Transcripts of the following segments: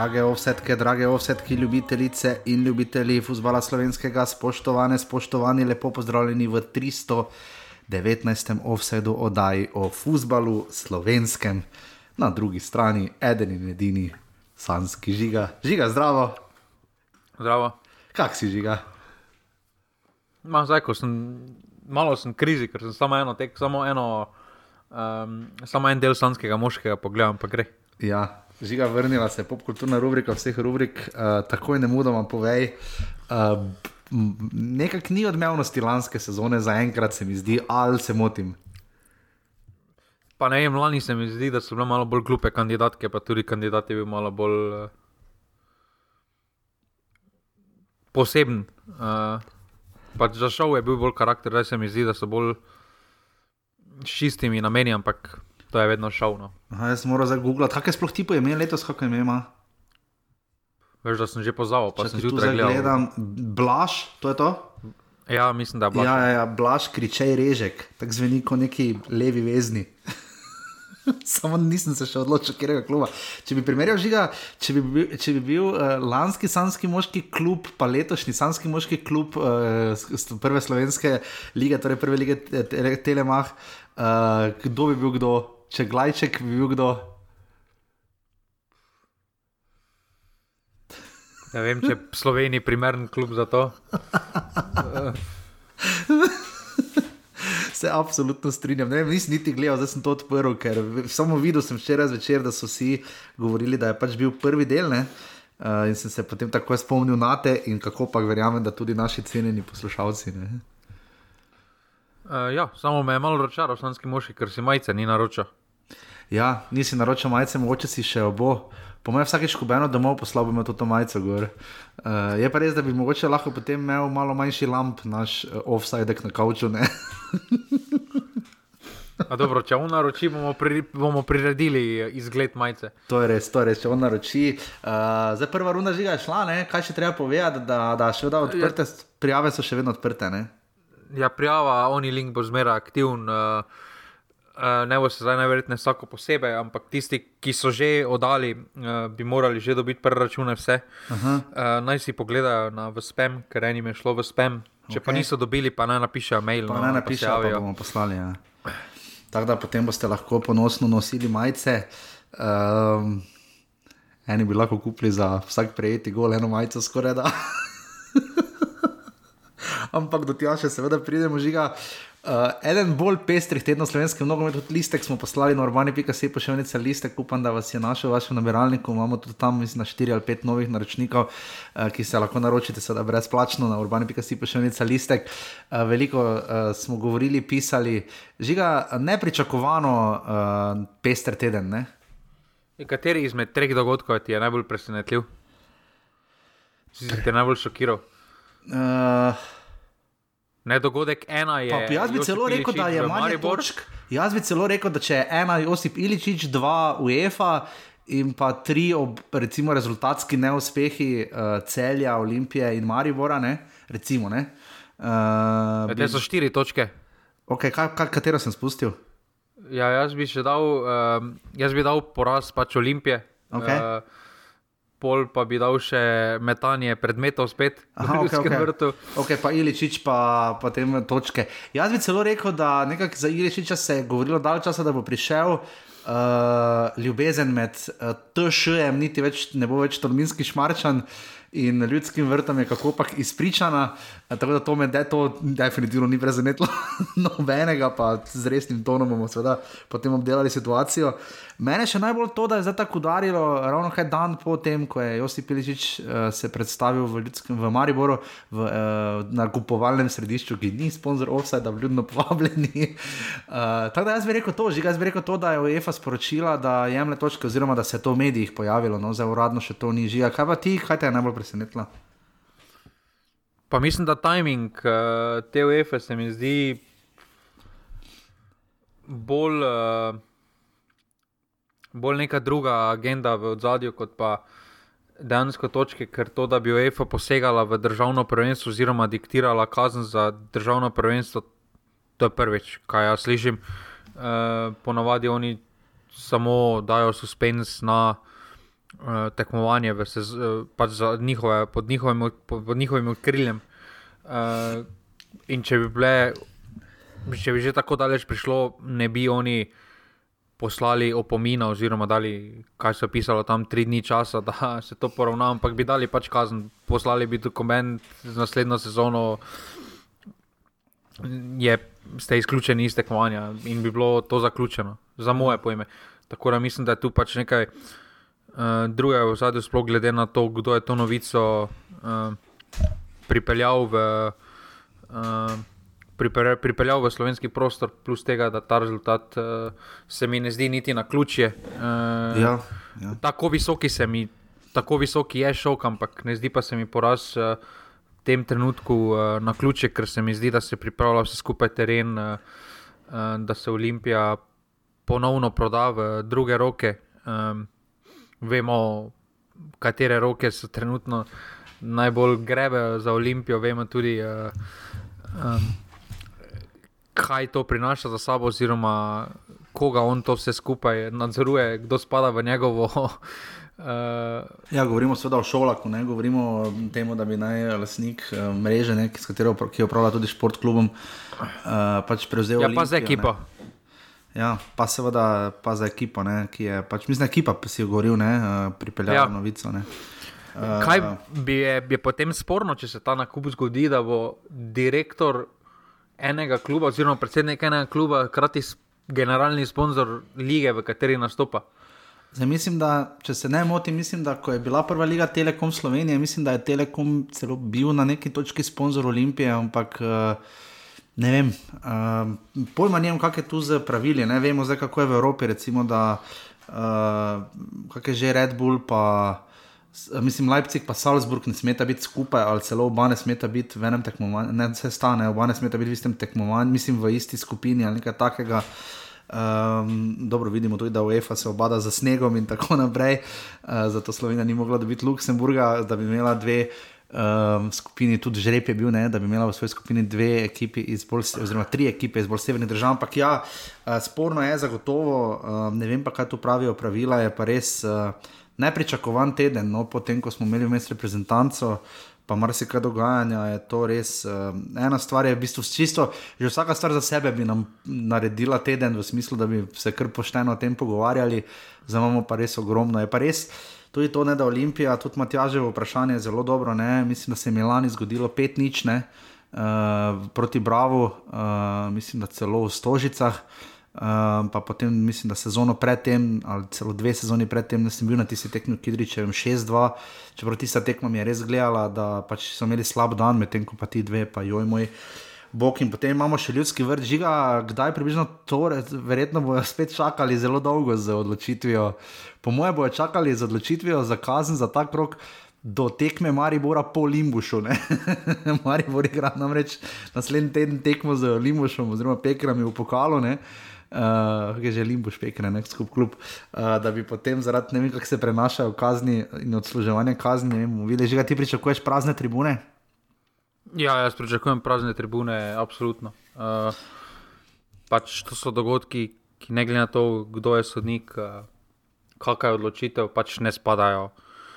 Drage ovsetke, drage ovsetke, ljubitelice in ljubitelji futbola slovenskega, spoštovane, spoštovani, lepo pozdravljeni v 319. offsetu oddaji o futbalu slovenskem. Na drugi strani, eden in edini, sanski žiga. Žiga, zdravo. Zdravo. Kak si žiga? Ma, zdaj, ko sem malo sem krizi, ker sem samo eno tek, samo eno, um, samo en del slanskega moškega pogledam, pa gre. Ja, žiga vrnila se, popkulturna rubrika vseh rubrik, uh, takoj ne mudoma povej. Uh, Nekak ni odmevnosti lanske sezone, zaenkrat se mi zdi, ali se motim. Pa ne vem, lani se mi zdi, da so bile malo bolj glupe kandidatke, pa tudi kandidat je bil malo bolj uh, poseben. Uh, pač za šov je bil bolj karakter, zdaj se mi zdi, da so bolj s čistimi nameni, ampak to je vedno šov. No. Aha, jaz sem moral zdaj googlati, kakšne sploh tipo je imel letos, kako je ima. Veš, da sem že pozval, pa Če sem zjutraj gledal. gledam, Blaž, to je to? Ja, mislim, da je bilo. Ja, ja, ja, Blaž, kričej režek, tako zveni kot neki levi vezni. Samo nisem se še odločil, kje je kluba. Če bi primerjal žiga, če bi bil, če bi bil uh, lanski sanski moški klub, pa letošnji sanski moški klub uh, prve slovenske lige, torej prve lige te, te, Telemah, uh, kdo bi bil kdo? Če Glajček bi bil kdo? Ne vem, če je Sloveniji primeren klub za to. Se absolutno strinjam. Ne, vem, nisem niti gledal, zdaj sem to odprl, ker samo videl sem včeraj zvečer, da so vsi govorili, da je pač bil prvi del. Ne? Uh, in sem se potem tako spomnil na te, in kako pa verjamem, da tudi naši cenjeni poslušalci. Ne? Uh, ja, samo me je malo razočaral, slanski moški, ker si majice ni naročil. Ja, nisi naročil majice, mogoče si še obo. Po mojem, vsakeč, ko bi eno domov poslal, bi imel to majico gor. Uh, je pa res, da bi mogoče lahko potem imel malo manjši lamp, naš uh, offside na kauču. A dobro, če on naroči, bomo, pri, bomo priredili izgled majice. To je res, to je res, če on naroči. Uh, zdaj prva runda žiga je šla, ne? kaj še treba povedati, da, da še vedno odprte, prijave so še vedno odprte. Ne? Ja, prijava, oni link bo zmeraj aktiven. Uh, uh, ne bo se zdaj najverjetneje vsako posebej, ampak tisti, ki so že oddali, uh, bi morali že dobiti prve račune vse. Uh, naj si pogledajo na spam, ker enim je šlo v spam. Če okay. pa niso dobili, pa naj napišejo mail. Pa no, pa se napišejo, pa javijo. bomo poslali. Ja. Tako da potem boste lahko ponosno nosili majice. Um, eni bi lahko kupili za vsak prejeti gol eno majico, skoraj da. Ampak do tega še seveda pridemo žiga. Uh, eden bolj pestrih tednov slovenskem nogometu, tudi listek smo poslali na urbani.se, pošiljnica listek, upam, da vas je našel v vašem nabiralniku. Imamo tudi tam, mislim, na 4 ali 5 novih naročnikov, uh, ki se lahko naročite, seveda brezplačno na urbani.se, pošiljnica listek. Uh, veliko uh, smo govorili, pisali, žiga nepričakovano uh, pester teden. Ne? Kateri izmed treh dogodkov ti je najbolj presenetljiv? Si se te najbolj šokiral? Uh, Ne, dogodek ena je. Pa, jaz bi Josip celo rekel, da Iličić je v manj točk. Jaz bi celo rekel, da če je ena Josip Iličič, dva UEFA in pa tri ob recimo rezultatski neuspehi uh, celja, Olimpije in Maribora, ne? recimo. Ne? Uh, Ja, Te so štiri točke. okay, kaj, kaj, katero sem spustil? Ja, jaz bi še dal, um, jaz bi dal poraz pač Olimpije. Okej. Uh, pol pa bi dal še metanje predmetov spet Aha, v okay, okay. vrtu. Okay, pa Iličič, pa, te točke. Jaz bi celo rekel, da nekako za Iličiča se je govorilo dalj časa, da bo prišel. Uh, ljubezen med uh, TŠ-jem, niti več ne bo več Tolminski šmarčan in ljudskim vrtom je kako pač izpričana. Uh, tako da to me de, to definitivno ni prezenetilo nobenega, pa z resnim tonom bomo seveda potem obdelali situacijo. Mene še najbolj to, da je zdaj tako udarilo, ravno kaj dan po tem, ko je Josip Piličič uh, se predstavil v, ljudskem, v Mariboru, v uh, nakupovalnem središču, ki ni sponzor offside, da vljudno povabljeni. Uh, tako da jaz bi rekel to, že jaz bi rekel to, da je UEFA sporočila, da jemlje točke, oziroma da se je to v medijih pojavilo, no zdaj uradno še to ni žiga. Kaj pa ti, kaj te je najbolj presenetilo? Pa mislim, da timing uh, te UEFA se mi zdi bolj, uh, bolj neka druga agenda v ozadju, kot pa dejansko točke, ker to, da bi UEFA posegala v državno prvenstvo oziroma diktirala kazen za državno prvenstvo, to je prvič, kaj jaz slišim. Uh, ponavadi oni samo dajo suspens na uh, tekmovanje sez, uh, pač njihove, pod, njihovim, pod, pod njihovim okriljem. Uh, in če bi, bile, če bi že tako daleč prišlo, ne bi oni poslali opomina, oziroma dali, kaj so pisalo tam, tri dni časa, da se to poravna, ampak bi dali pač kazen, poslali bi dokument za naslednjo sezono. Je, ste izključeni iz tekmovanja in bi bilo to zaključeno, za moje pojme. Tako da mislim, da je tu pač nekaj uh, drugega v zadju, sploh glede na to, kdo je to novico uh, pripeljal v. Uh, pripeljal v slovenski prostor, plus tega, da ta rezultat uh, se mi ne zdi niti na ključje. Uh, ja, ja. Tako visoki se mi, tako visoki je šok, ampak ne zdi pa se mi poraz uh, v tem trenutku uh, na ključje, ker se mi zdi, da se pripravlja vse skupaj teren, uh, uh, da se Olimpija ponovno proda v druge roke. Um, vemo, katere roke so trenutno najbolj grebe za Olimpijo, vemo tudi. Uh, Um, kaj to prinaša za sabo, oziroma koga on to vse skupaj nadzoruje, kdo spada v njegovo. Uh, ja, govorimo seveda o šolah, ne govorimo o tem, da bi naj lasnik uh, mreže, ne, katero ki upravlja tudi športklubom, uh, pač prevzel. Ja, Olimpijo, pa za ekipo. Ne. Ja, pa seveda pa za ekipo, ne, ki je pač, mislim, ekipa, ki si jo govoril, ne, uh, pripeljala ja. novico. Ne. Uh, kaj bi je, bi je potem sporno, če se ta nakup zgodi, da bo direktor enega kluba, oziroma predsednik enega kluba, hkrati generalni sponzor lige, v kateri nastopa. Zdaj, mislim, da, če se ne motim, mislim, da ko je bila prva liga Telekom Slovenije, mislim, da je Telekom celo bil na neki točki sponzor Olimpije, ampak uh, ne vem, uh, pojma nimam, kak je tu z pravili. Ne vemo zdaj, kako je v Evropi, recimo, da uh, kak je že Red Bull pa. Mislim, Leipzig in Salzburg ne smeta biti skupaj, ali celo oba ne smeta biti v enem tekmovanju, ne se stane, oba ne smeta biti v istem tekmovanju, mislim, v isti skupini ali nekaj takega. Um, dobro, vidimo tudi, da UEFA se obada za snegom in tako naprej, uh, zato Slovenija ni mogla dobiti Luksemburga, da bi imela dve. Um, skupini tudi žreb je bil, ne, da bi imela v svoji skupini dve ekipi, bolj, oziroma tri ekipe iz bolj severnih držav. Ampak ja, uh, sporno je zagotovo, um, ne vem pa, kaj tu pravijo pravila, je pa res. Uh, nepričakovan teden, no, potem ko smo imeli vmes reprezentanco, pa marsikaj dogajanja, je to res. Uh, ena stvar je v bistvu čisto, že vsaka stvar za sebe bi nam naredila teden, v smislu, da bi se kar pošteno o tem pogovarjali, zdaj imamo pa res ogromno. Je pa res. Tudi to, ne, da Olimpija, tudi Matjaževo vprašanje je zelo dobro. Ne? Mislim, da se je Milani zgodilo pet nič ne? uh, proti Bravo, uh, mislim, da celo v Stožicah. Uh, pa potem mislim, da sezono predtem, ali celo dve sezoni predtem, da sem bil na tisti tekmi, ki je 6-2. Čeprav tista tekma mi je res gledala, da pač so imeli slab dan, medtem ko pa ti dve, pa joj moj. Bog in potem imamo še ljudski vrt, žiga, kdaj približno to, verjetno bojo spet čakali zelo dolgo z odločitvijo. Po mojem, bojo čakali z odločitvijo za kazen za ta krok. Do tekme Maribora po Limbušu. Maribor igra namreč naslednji teden tekmo z Limbušom, oziroma Pekrami v pokalu. Uh, uh, ki želim, boš pekel, nek skup klub, uh, da bi potem zaradi ne vem, kako se prenašajo kazni in odsluževanje kazni. Ne vem, vidiš, da ti pričakuješ prazne tribune? Ja, jaz pričakujem prazne tribune, absolutno. Uh, pač to so dogodki, ki ne glede na to, kdo je sodnik, uh, kakšna je odločitev, pač ne spadajo.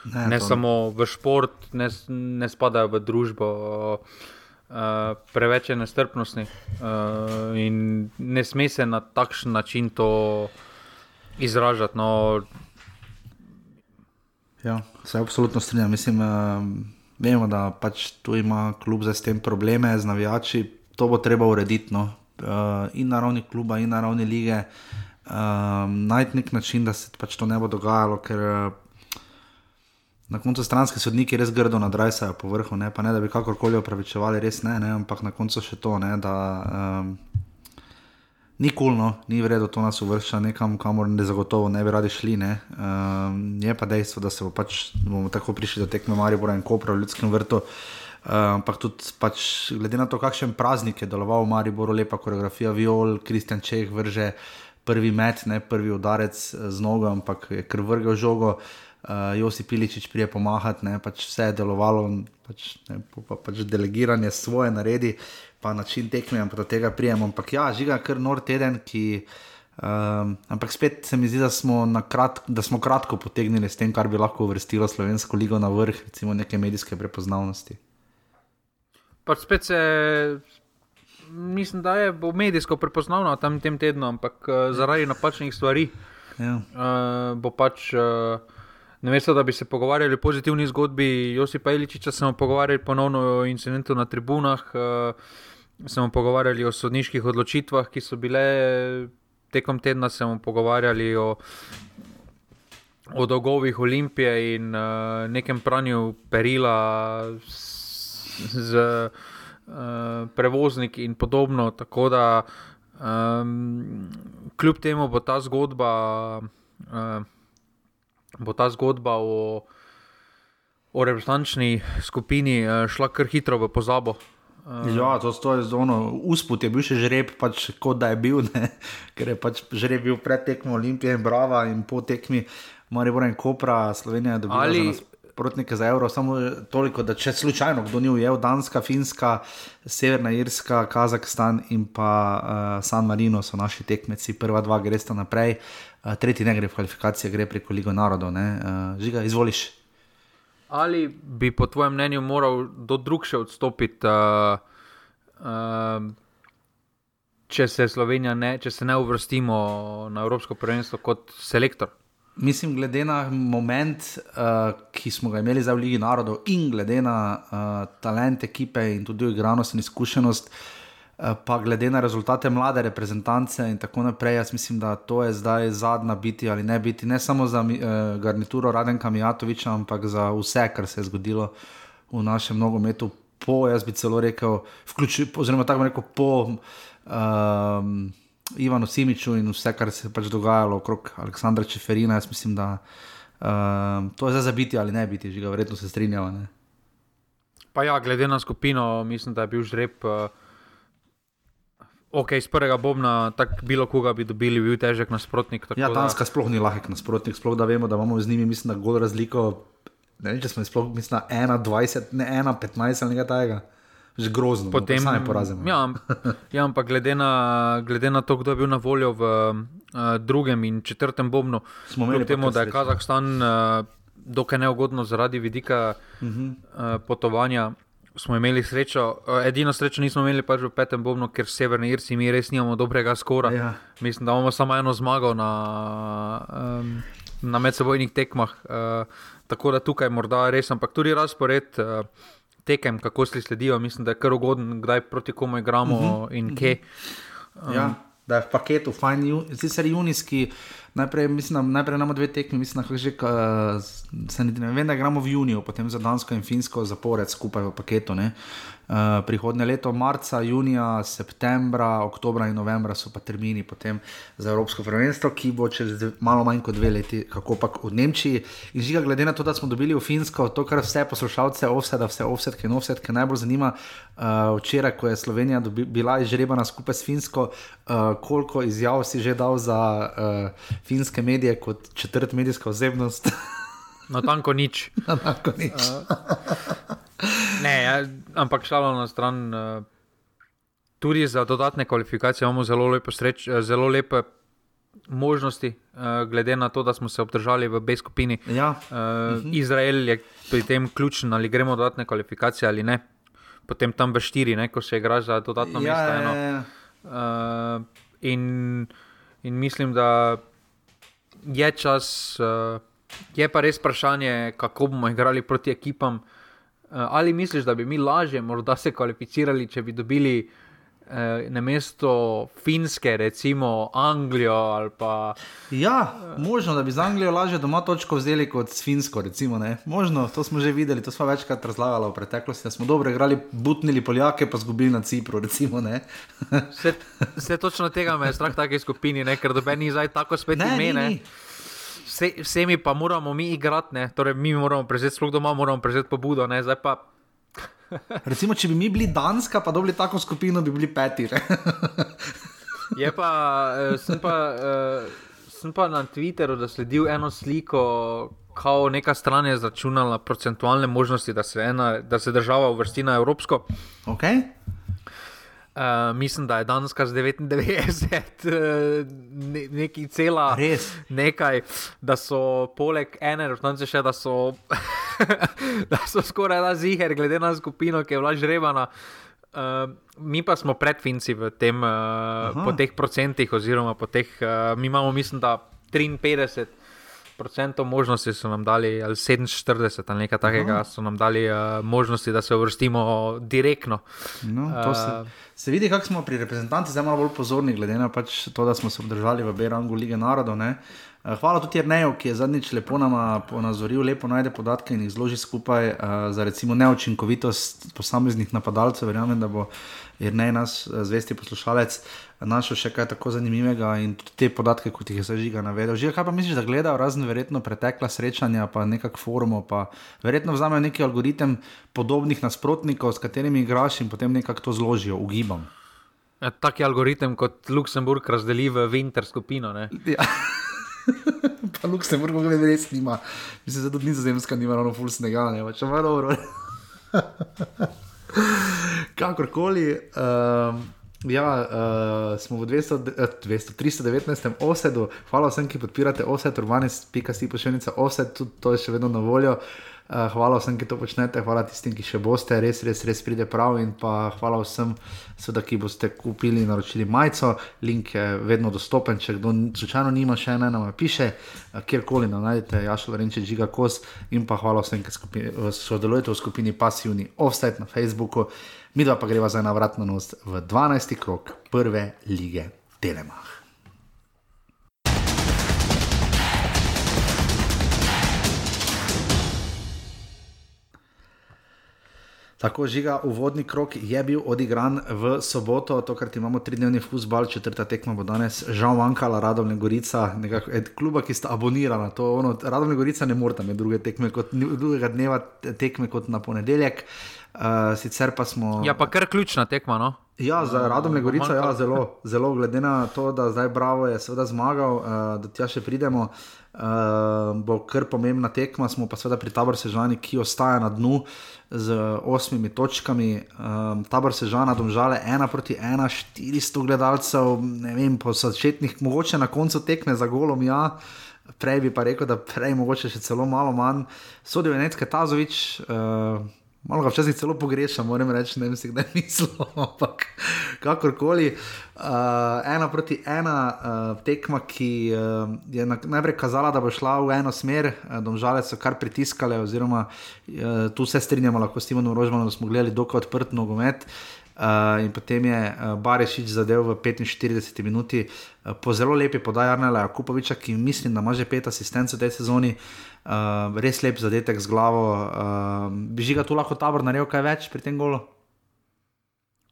Ne, ne samo v šport, ne, ne spadajo v družbo. Uh, uh, preveč je nestrpnosti uh, in ne sme se na takšen način to izražati. No. Ja, se absolutno strinjam. Mislim, uh, vemo, da pač tu ima klub za s tem probleme, z navijači. To bo treba urediti no. uh, in na ravni kluba, in na ravni lige. Uh, najti nek način, da se pač to ne bo dogajalo, ker uh, Na koncu stranski sodniki res grdo nadrajsajo po vrhu, ne, ne da bi kakorkoli opravičevali, res ne, ne, ampak na koncu še to, ne, da um, ni kulno, ni vredno to nas uvršča nekam, kamor ne zagotovo ne bi radi šli. Ne, um, je pa dejstvo, da se bo pač, bomo tako prišli do tekme Maribora in Kopra v ljudskem vrtu. Uh, ampak tudi, pač, glede na to, kakšen praznik je deloval v Mariboru, lepa koreografija, viol, Kristjan Čeh vrže prvi met, ne prvi udarec z nogo, ampak je kar vrgel žogo uh, Josi Piličič prije pomahati, ne, pač vse je delovalo, pač, ne, pa, pač delegiranje svoje naredi, pa način tekme, pa do tega prijem. Ampak ja, žiga kar nor teden, ki Um, ampak spet se mi zdi, da smo, krat, da smo kratko potegnili s tem, kar bi lahko uvrstilo Slovensko ligo na vrh, recimo neke medijske prepoznavnosti. Pa spet se, mislim, da je bo medijsko prepoznavno tam tem tednu, ampak uh, zaradi napačnih stvari. Ja. Uh, bo pač, uh, ne vem, da bi se pogovarjali o pozitivni zgodbi Josipa Iličiča, smo pogovarjali ponovno o incidentu na tribunah, uh, smo pogovarjali o sodniških odločitvah, ki so bile tekom tedna se bomo pogovarjali o, o dolgovih Olimpije in uh, nekem pranju perila z, z uh, prevozniki in podobno. Tako da, um, kljub temu bo ta zgodba, uh, bo ta zgodba o, o reprezentančni skupini šla kar hitro v pozabo. Uh, ja, to, to je zelo usput, je bil še žreb, pač, kot da je bil, ne? ker je pač žreb bil pred tekmo Olimpije in Brava in po tekmi Maribora in Kopra, Slovenija je dobila Ali... protnike za evro. Samo toliko, da če slučajno kdo ni ujel, Danska, Finska, Severna Irska, Kazahstan in pa uh, San Marino so naši tekmeci, prva dva gre sta naprej, uh, tretji ne gre v kvalifikacije, gre preko Ligo narodov. Uh, žiga, izvoliš ali bi po tvojem mnenju moral do drug še odstopiti, uh, uh, če se Slovenija ne, če se ne uvrstimo na Evropsko prvenstvo kot selektor? Mislim, glede na moment, uh, ki smo ga imeli zdaj v Ligi narodov, in glede na uh, talent ekipe in tudi igranost in izkušenost, uh, pa glede na rezultate mlade reprezentance in tako naprej, jaz mislim, da to je zdaj zadnja biti ali ne biti, ne samo za uh, garnituro Radenka Mijatoviča, ampak za vse, kar se je zgodilo v našem nogometu, po, jaz bi celo rekel, vključi, oziroma tako rekel, po um, Ivanu Simiču in vse, kar se je pač dogajalo okrog Aleksandra Čeferina, jaz mislim, da um, to je zdaj za biti ali ne biti, že ga verjetno se strinjava. Pa ja, glede na skupino, mislim, da je bil žreb. Uh Ok, iz prvega bomna, tako bilo koga bi dobili, bil težek nasprotnik. Ja, Danska sploh ni lahek nasprotnik, sploh da vemo, da imamo z njimi, mislim, da gol razliko. Ne vem, če smo sploh, mislim, 1-20, ne 1-15 ali nekaj takega. Že grozno, no, potem ne porazimo. Ja, ja, ampak glede na, glede na to, kdo je bil na voljo v uh, drugem in četrtem bomnu, smo imeli temu, da je Kazahstan uh, dokaj neugodno zaradi vidika uh -huh. uh, potovanja smo imeli srečo, eh, edino srečo nismo imeli pač v petem bobnu, ker severni Irci mi res nimamo dobrega skora. Ja. Mislim, da imamo samo eno zmago na, um, na medsebojnih tekmah. Uh, tako da tukaj morda res, ampak tudi razpored. Uh, Tekem, kako si sledijo, mislim, da je kar ugoden, kdaj proti komu igramo uh mhm. -huh, in uh -huh. kje. Um, ja, da je v paketu, fajn, sicer junijski. Najprej, mislim, najprej imamo dve tekmi, mislim, da že, uh, ne vem, da gremo v juniju, potem za Dansko in Finsko zapored skupaj v paketu. Uh, Eh, prihodne leto, marca, junija, septembra, oktobra in novembra so pa termini za Evropsko prvenstvo, ki bo čez malo manj kot dve leti, kako pa v Nemčiji. In žiga, glede na to, da smo dobili v Finsko, to, kar vse poslušalce, offset, vse offsetke in offsetke najbolj zanima, uh, včeraj, ko je Slovenija dobi, bila izžrebana skupaj s Finsko, uh, koliko izjav si že dal za uh, finske medije kot četrt medijska osebnost. Na tanko nič. Na tanko nič. Uh, Ne, ja, ampak šalo na stran. Uh, tudi za dodatne kvalifikacije imamo zelo sreč, eh, zelo lepe možnosti, uh, glede na to, da smo se obdržali v B skupini. Ja. Uh, uh -huh. Izrael je pri tem ključen, ali gremo dodatne kvalifikacije ali ne. Potem tam v štiri, ne, ko se igra za dodatno ja, mesto. Ja, ja. Uh, in, in mislim, da je čas. Uh, Je pa res vprašanje, kako bomo igrali proti ekipam, uh, ali misliš, da bi mi lažje morda se kvalificirali, če bi dobili eh, na mesto Finske, recimo Anglijo? Pa, ja, možno, da bi z Anglijo lažje doma točko vzeli kot s Finsko. Recimo, možno, to smo že videli, to smo večkrat razlagali v preteklosti. Smo dobro igrali, butnili Poljake, pa zgubili na Cipru. Recimo, vse, vse točno tega me je strah, take skupini, ne? ker dobe ni zdaj tako spet imene vse, vsemi pa moramo mi igrati, ne? torej mi moramo prevzeti sploh doma, moramo prevzeti pobudo. Pa... Recimo, če bi mi bili Danska, pa dobili tako skupino, bi bili peti. Je pa, uh, sem, pa uh, sem pa na Twitteru zasledil eno sliko, kako neka stran je zračunala procentualne možnosti, da se, ena, da se država uvrsti na Evropsko. Okay. Uh, mislim, da je Danska z 99, uh, ne, neki cela. Res. Nekaj, da so poleg ene reprezentance še, da so, da so skoraj da ziger, glede na skupino, ki je bila žrebana. Uh, mi pa smo pred Finci v tem, uh, po teh procentih, oziroma po teh, uh, mi imamo, mislim, da 53 procentov možnosti so nam dali, ali 47 ali nekaj takega, Aha. so nam dali uh, možnosti, da se uvrstimo direktno. No, se, se vidi, kako smo pri reprezentantih zdaj malo bolj pozorni, glede na pač to, da smo se obdržali v B-rangu lige narodov. Ne? Hvala tudi Jrneju, ki je zadnjič lepo nama ponazoril, lepo najde podatke in jih zloži skupaj uh, za recimo neučinkovitost posameznih napadalcev. Verjamem, da bo Jrnej nas, zvesti poslušalec, našel še kaj tako zanimivega in tudi te podatke, kot jih je zažiga navedel. Že kaj pa misliš, da gledajo razne verjetno pretekla srečanja, pa nekak forum, pa verjetno vzamejo neki algoritem podobnih nasprotnikov, s katerimi igraš in potem nekako to zložijo, ugibam. Ja, tak je algoritem, kot Luksemburg razdeli v Winter skupino. Ja. pa Luksemburg, kako ne res nima. Mislim, da tudi nizozemska nima ravno full snega, ne pa če malo dobro. Kakorkoli. Um, Ja, uh, smo v 200, 200, 319. osedu, hvala vsem, ki podpirate osed, urbanis.si pošiljnica osed, tudi to je še vedno na voljo. Uh, hvala vsem, ki to počnete, hvala tistim, ki še boste, res, res, res pride prav. In pa hvala vsem, seveda, ki boste kupili in naročili majico. Link je vedno dostopen, če kdo slučajno nima še ena, nam piše, uh, kjerkoli nam najdete, Jašo Lorenče, Žiga Kos. In pa hvala vsem, ki sodelujete v skupini Passivni Offset na Facebooku mi dva pa greva za ena vratna nos v 12. krok prve lige Telemach. Tako žiga, uvodni krok je bil odigran v soboto, tokrat imamo tridnevni futbal, četrta tekma bo danes, žal manjkala Radovne Gorica, nekako kluba, ki sta abonirana. Ono, Radovne Gorica ne morete imeti druge tekme kot, drugega dneva tekme kot na ponedeljek. Uh, Uh, sicer pa smo. Ja, pa kar ključna tekma. No? Ja, za Radom Legorica je ja, zelo, zelo, glede na to, da zdaj Bravo je seveda zmagal, uh, da tja še pridemo. Uh, bo kar pomembna tekma, smo pa seveda pri Tabor Sežani, ki ostaja na dnu z osmimi točkami. Um, tabor Sežana, domžale, ena proti ena, 400 gledalcev, ne vem, po začetnih, mogoče na koncu tekme za golom, ja. Prej bi pa rekel, da prej mogoče še celo malo manj. Sodijo je nekaj Tazovič. Uh, Malo ga včasih celo pogrešam, moram reči, ne vem, kdaj mislim, ampak kakorkoli. Uh, ena proti ena uh, tekma, ki uh, je na, najprej kazala, da bo šla v eno smer, uh, domžale so kar pritiskale, oziroma uh, tu se strinjamo, lahko s Timonom Rožmanom, da smo gledali dokaj odprt nogomet. Uh, in potem je uh, Barešič zadev v 45 minuti uh, po zelo lepi podaji Arnela Kupoviča, ki mislim, da ima že pet asistentov v tej sezoni. Uh, uh, res lep zadetek z glavo. Uh, bi že ga tu lahko tabor naredil kaj več pri tem golu?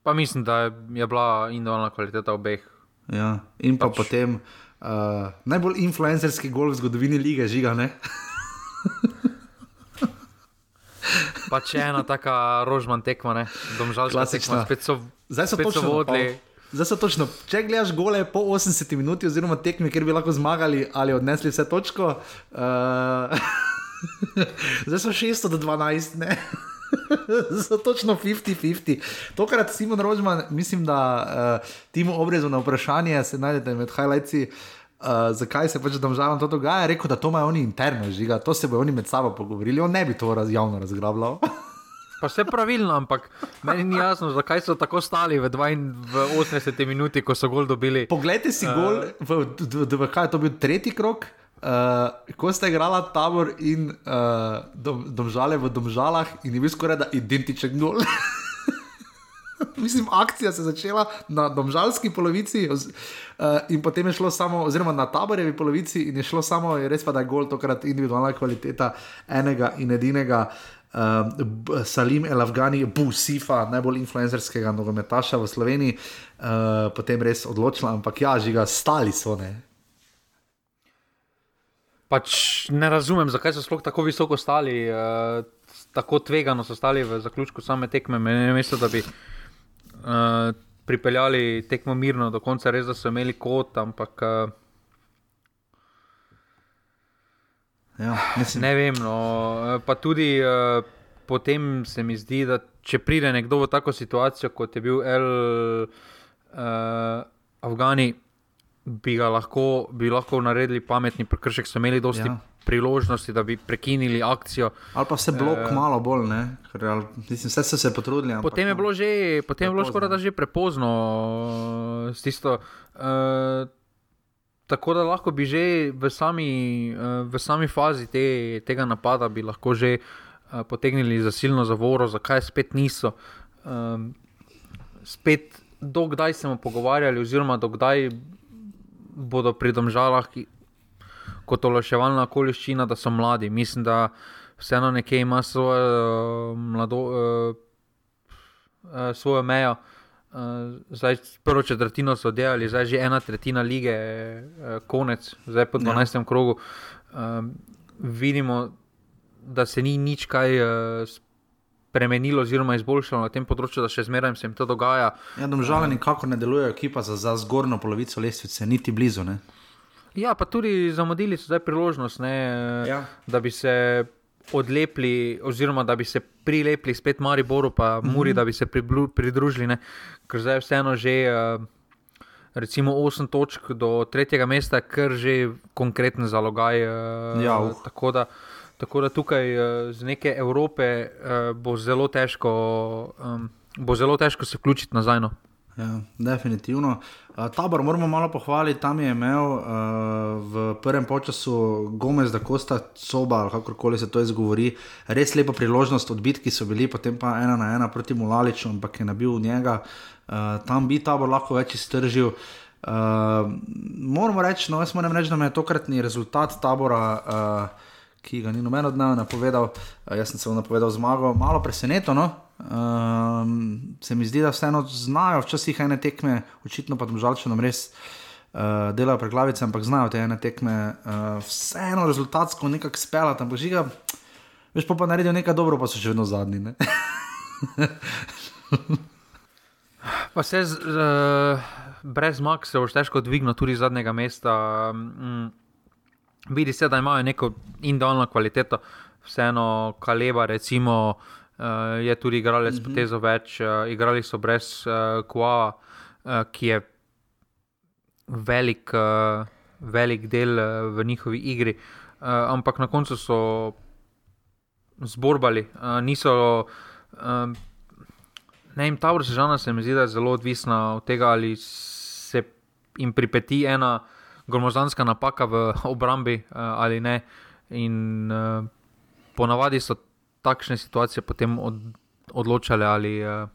Pa mislim, da je bila individualna kvaliteta obeh. Ja, in pa pač. potem uh, najbolj influencerski gol v zgodovini lige, žiga. pa če ena taka rožman tekma, ne, domžalska tekma, spet so, Zdaj so spet so vodili. Zdaj so točno, če gledaš gole po 80 minuti, oziroma tekmi, kjer bi lahko zmagali ali odnesli vse točko, uh, zdaj so 600 do 12, ne. Zdaj so točno 50-50. Tokrat Simon Rožman, mislim, da uh, Timo obrezu na vprašanje, se najdete med highlightsi, uh, zakaj se pač domžalam to dogaja, rekel, da to imajo oni interno žiga, to se bojo oni med sabo pogovorili, on ne bi to raz, javno razgrabljal. Pa vse pravilno, ampak meni ni jasno, zakaj so tako stali v 82 minuti, ko so gol dobili. Poglejte si uh, gol, v, v, v, v, kaj je to bil tretji krok, uh, ko ste igrali tabor in uh, dom, domžale v domžalah in je bil skoraj da identičen gol. Mislim, akcija se je začela na domžalski polovici, uh, in potem je šlo samo, oziroma na taborjevi polovici, in je šlo samo, res pa, da je gol tokrat individualna kvaliteta enega in edinega. Uh, Salim El Afgani, Busifa, najbolj influencerskega nogometaša v Sloveniji, uh, potem res odločila, ampak ja, žiga, stali so. Ne? Pač ne razumem, zakaj so sploh tako visoko stali, uh, tako tvegano so stali v zaključku same tekme. Mislim, da bi uh, pripeljali tekmo mirno do konca, res da so imeli kot, ampak. Uh, Ja, ne vem. No, pa tudi uh, potem se mi zdi, da če pride nekdo v tako situacijo, kot je bil El uh, Afgani, bi ga lahko, bi lahko naredili pametni prekršek, so imeli dosti. Ja. Priložnosti, da bi prekinili akcijo. Ali pa se blok e, malo bolj, ne? Ker, ali, mislim, vse so se potrudili. Potem je bilo, že, potem je bilo skoraj da že prepozno s tisto. Uh, tako da lahko bi že v sami, uh, v sami fazi te, tega napada bi lahko že uh, potegnili zasilno zavoro, zakaj spet niso. Um, spet, dokdaj smo pogovarjali, oziroma dokdaj bodo pri domžalah kot olaševalna okoliščina, da so mladi. Mislim, da vseeno nekje ima svojo, uh, mlado, uh, uh, svojo mejo. Uh, zdaj, prvo četrtino so delali, zdaj že ena tretjina lige, uh, konec, zdaj po 12. Ja. krogu. Uh, vidimo, da se ni nič kaj uh, spremenilo, oziroma izboljšalo na tem področju, da še zmeraj se jim to dogaja. Ja, Žal, nikako ne deluje ekipa za, za zgornjo polovico lestvice, niti blizu. Ne? Ja, pa tudi zamudili so zdaj priložnost, ne, ja. da bi se odlepili, oziroma da bi se prilepili spet Mariboru, pa mm -hmm. Muri, da bi se pridružili, ne, ker zdaj vseeno že. Uh, Recimo 8 točk do tretjega mesta, kar že konkretno zalogaj. Uh, ja, uh. tako, da, tako da tukaj uh, z neke Evrope uh, bo, zelo težko, um, bo zelo težko se vključiti nazaj. No. Ja, definitivno. Uh, tabor moramo malo pohvaliti, tam je imel uh, v prvem času Gomez, da kosta soba, ali kako koli se to izgovori, res lepa priložnost odbiti, ki so bili potem pa ena na ena proti Mulaliču, ampak je nabil njega, uh, tam bi tabor lahko več iztržil. Uh, moramo reči, no, jaz moram reči, da me je tokratni rezultat tabora. Uh, Ki ga ni noben od nas napovedal, jaz sem se napovedal zmago, malo presenečen. No? Um, se mi zdi, da vseeno znajo včasih ene tekme, očitno pa žal, če nam res uh, delajo preglavice, ampak znajo te ene tekme, uh, vseeno rezultatsko nekako spela tam požiga. Veš pa, pa naredijo nekaj dobro, pa so še vedno zadnji. Pa se z, uh, brez zmag se boš težko dvignil tudi iz zadnjega mesta. Um, vidi se, da imajo neko individualno kvaliteto, vseeno kaleba, recimo. Uh, je tudi igralec mm -hmm. potezo več, uh, igrali so brez uh, Kua, uh, ki je velik, uh, velik del uh, v njihovi igri. Uh, ampak na koncu so zborbali, uh, niso. Uh, ne, jim ta vrsta se mi zdi, da je zelo odvisna od tega, ali se jim pripeti ena gromozanska napaka v obrambi uh, ali ne. In uh, ponavadi so takšne situacije potem od, odločale, ali, uh,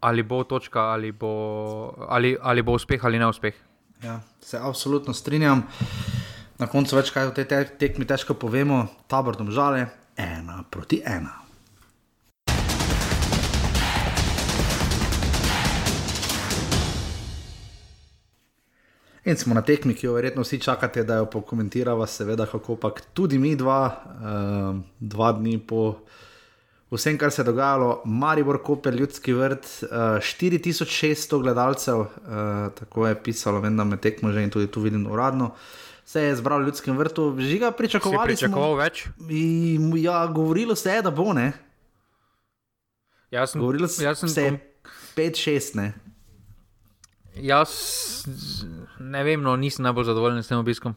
ali bo točka, ali bo, ali, ali bo uspeh ali neuspeh. Ja, se absolutno strinjam. Na koncu več kaj o tej tekmi težko povemo, tabor domžale, ena proti ena. In smo na tekmi, ki jo verjetno vsi čakate, da jo pokomentiramo, seveda, kako pa tudi mi dva, uh, dva dni po vsem, kar se je dogajalo, Maribor, Koper, Ljudski vrt, uh, eh, 4600 gledalcev, uh, tako je pisalo, vem, da me tekmo že in tudi tu vidim uradno. Se je zbral v ljudskem vrtu, že ga pričakovali. Pričakoval več? In, ja, govorilo se je, da bo ne. Jaz sem, govorilo se je 5-6, ne. Jaz ne vem, no, nisem najbolj zadovoljen s tem obiskom.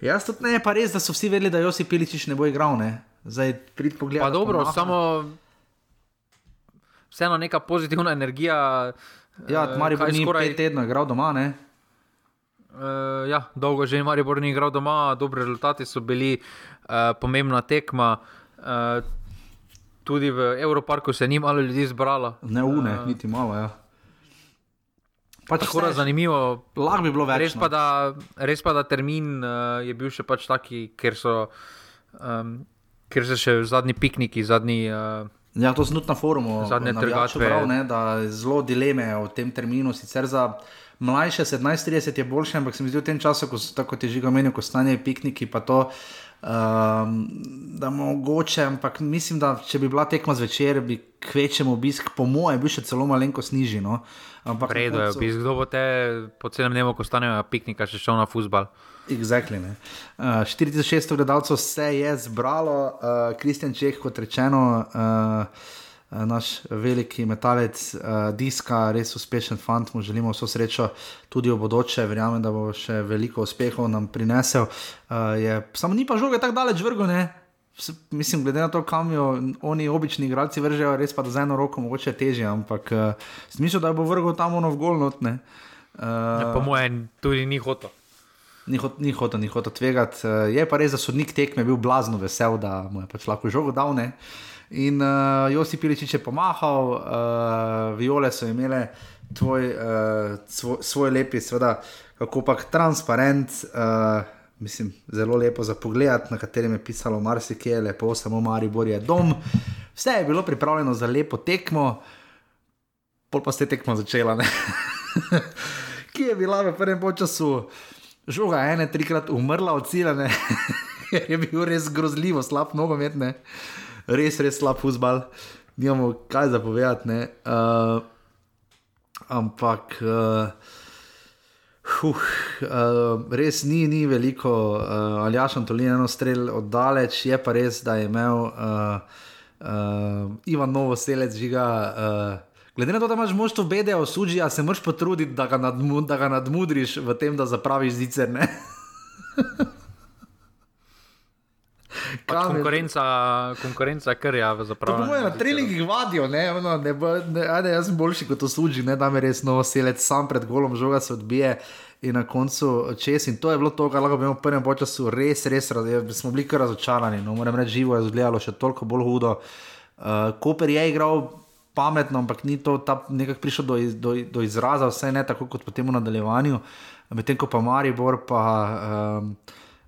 Jaz tudi ne, pa res, da so vsi vedeli, da Josi Piličič ne bo igral. Ne? Zdaj prid pogled. Pa dobro, pomaha. samo vseeno neka pozitivna energija. Ja, uh, Maribor ni skoraj pet tednov igral doma. Ne? Uh, ja, dolgo že je Maribor ni igral doma, dobri rezultati so bili, uh, pomembna tekma. Uh, tudi v Evroparku se ni malo ljudi zbralo. Ne, une, uh, niti malo. Ja. Pač tako je zanimivo. Lahko bi bilo več. Res pa, no. da, res pa da termin uh, je bil še pač taki, ker so, um, ker so še zadnji pikniki, zadnji. Uh, ja, to sem tudi na forumu. Zadnje trgatve. Da je zelo dileme o tem terminu. Sicer za mlajše 17-30 je boljše, ampak se mi zdi v tem času, ko tako težko menili, ko stanje pikniki, pa to. Um, da mogoče, ampak mislim, da če bi bila tekma zvečer, bi kvečem obisk, po mojem, bil še celo malenko snižen. No? Redo je obisk, kdo bo te po celem dnevu, ko stanejo piknika, še šel na futbal. Exactly, uh, 4600 gledalcev se je zbralo, Kristjan uh, Čeh, kot rečeno. Uh, Eh, naš veliki metalec, uh, diska, res uspešen fant, mu želimo vso srečo tudi v bodoče, verjamem, da bo še veliko uspehov nam prinesel. Uh, je, samo ni pa žoge tako daleč vrgo, ne. Mislim, glede na to, kam jo oni obični igralci vržejo, res pa da z eno roko mogoče težje, ampak uh, smisel, da bo vrgel tam ono v gol notne. Uh, ja, po mojem, tudi ni hotel. Ni hotel, ni hotel tvegati. Je pa res, da sodnik tekme bil blazno vesel, da mu je pač lahko žogo dal. Ne? In uh, Josip Piličič je pomahal, uh, viole so imele tvoj, uh, svoj, svoj lepi, seveda, kako pa transparent, uh, mislim, zelo lepo za pogled, na katerem je pisalo marsikje, lepo, samo Maribor je dom. Vse je bilo pripravljeno za lepo tekmo, pol pa ste tekmo začela, ki je bila v prvem času. Žoga je ena, trikrat umrla od cilja, je bil res grozljivo, slab nogomet. Uh, res, res slab fusbal, nimamo kaj za povedati. Uh, ampak. Uh, Huh, uh, res ni, ni veliko, uh, ali jaš Antolin eno strel oddaleč, je pa res, da je imel uh, uh, Ivan Novo selec žiga. Uh, glede na to, da imaš možto bede o suđi, se moraš potruditi, da ga, nadmu, da ga nadmudriš v tem, da zapraviš zicer. Pač konkurenca, konkurenca krja v zapravi. Na treningih vadijo, ne, no, ne, ne, ne, jaz sem boljši kot to služi, ne, da me res novo selec sam pred golom žoga se odbije. In na koncu čez, in to je bilo to, kar lahko bi v prvem času res, res, res smo bili kar razočarani. No, moram reči, živo je izgledalo še toliko bolj hudo. Uh, Koper je igral pametno, ampak ni to nekako prišlo do, do, do izraza, vse ne tako kot potem v nadaljevanju. Medtem ko pa Maribor, pa um,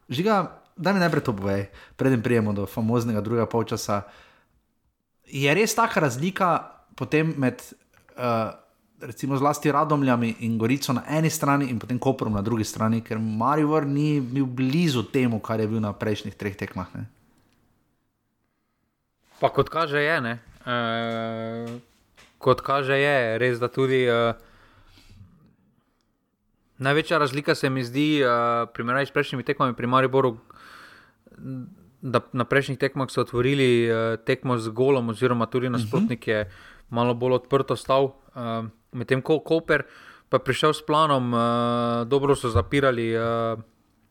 žiga da mi najprej to povej, preden prijemo do famoznega drugega polčasa. Je res taka razlika med, uh, recimo, zlasti Radomljami in Gorico na eni strani in potem Koprom na drugi strani, ker Marivor ni bil blizu temu, kar je bil na prejšnjih treh tekmah. Ne? Pa kot kaže, je. E, kot kaže, je res, da tudi. E, Največja razlika se mi zdi, uh, primerjati s prejšnjimi tekmami pri Mariboru, da na prejšnjih tekmah so otvorili uh, tekmo z golom, oziroma tudi nasprotnik je malo bolj odprto stal, uh, medtem ko Koper pa je prišel s planom, uh, dobro so zapirali. Uh,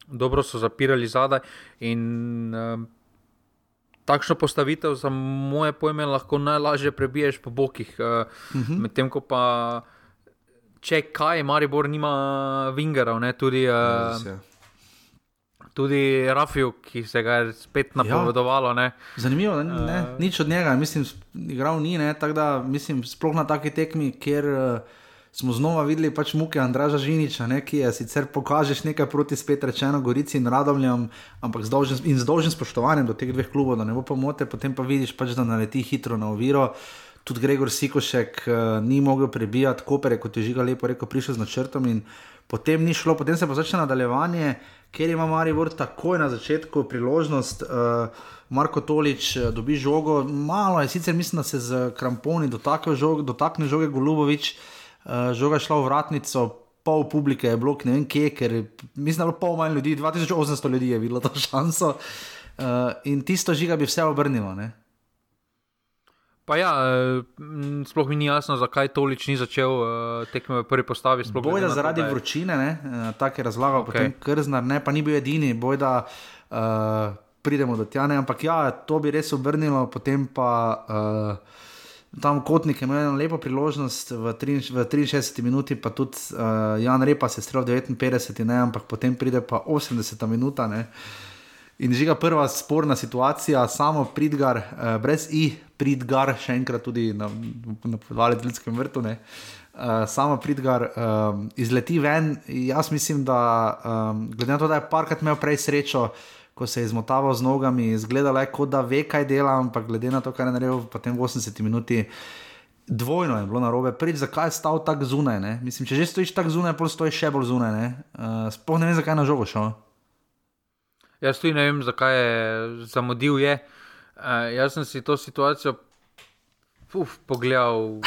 Dobro so zapirali zadaj, in uh, takšno postavitev, za moje pojme, lahko najlažje prebiješ po bokih. Uh, uh -huh. Medtem ko pa, če kaj, Maribor nima vingerov, tudi. Uh, tudi Rafiu, ki se ga je spet ja. napovedovalo. Ja. Zanimivo, ne, ne, uh, nič od njega, mislim, igral ni. Ne, da, mislim, sploh na taki tekmi, kjer uh, smo znova videli pač muke Andraža Žiniča, ne, ki je sicer pokažeš nekaj proti spet rečeno Gorici in Radomljam, ampak z dolžnim, in z dolžnim spoštovanjem do teh dveh klubov, da ne bo pomote, potem pa vidiš pač, da naleti hitro na oviro. Tudi Gregor Sikošek uh, ni mogel prebijati, koper je, kot je žiga lepo rekel, prišel z načrtom in potem ni šlo, potem se pa začne nadaljevanje. Uh, ker ima Maribor takoj na začetku priložnost, uh, Marko Tolič uh, dobi žogo, malo je sicer, mislim, da se z kramponi dotakne žoge, dotakne žoge Golubovič, uh, žoga šla v vratnico. Pol publike je bilo, ne vem kje, ker mislim, da je bilo pol manj ljudi, 2800 ljudi je bilo to šanso. Uh, in tisto žiga bi vse obrnilo. Ne? Pa ja, sploh mi ni jasno, zakaj Tolič ni začel uh, tekme v prvi postavi. Bojda zaradi to, vročine, uh, tako je razlagal, okay. potem Krznar, ne, pa ni bil edini, bojda uh, pridemo do tja. Ne, ampak ja, to bi res obrnilo, potem pa uh, tam kotnik ima eno lepo priložnost v, tri, v 63 minuti, pa tudi uh, Jan Repa se strel v 59, ne, ampak potem pride pa 80 minuta. Ne. In žiga prva sporna situacija, samo pridgar, uh, brez i, pridgar, še enkrat tudi na, na podvalju Ljudskem vrtu. Uh, sama pridgar um, izleti ven. Jaz mislim, da um, glede na to, da je parkrat imel prej srečo, ko se je izmotaval z nogami, izgledalo je, kot da ve, kaj dela, ampak glede na to, kar je naredil potem v 80 minuti. Dvojno je bilo na robe, prvič, zakaj je stal tako zunaj. Ne? Mislim, če že stojiš tako zunaj, pa stojiš še bolj zunaj. Uh, Sploh ne vem, zakaj je na žogo šel. Jaz tudi ne vem, zakaj je zamudil. Je. Uh, jaz sem si to situacijo uf, pogledal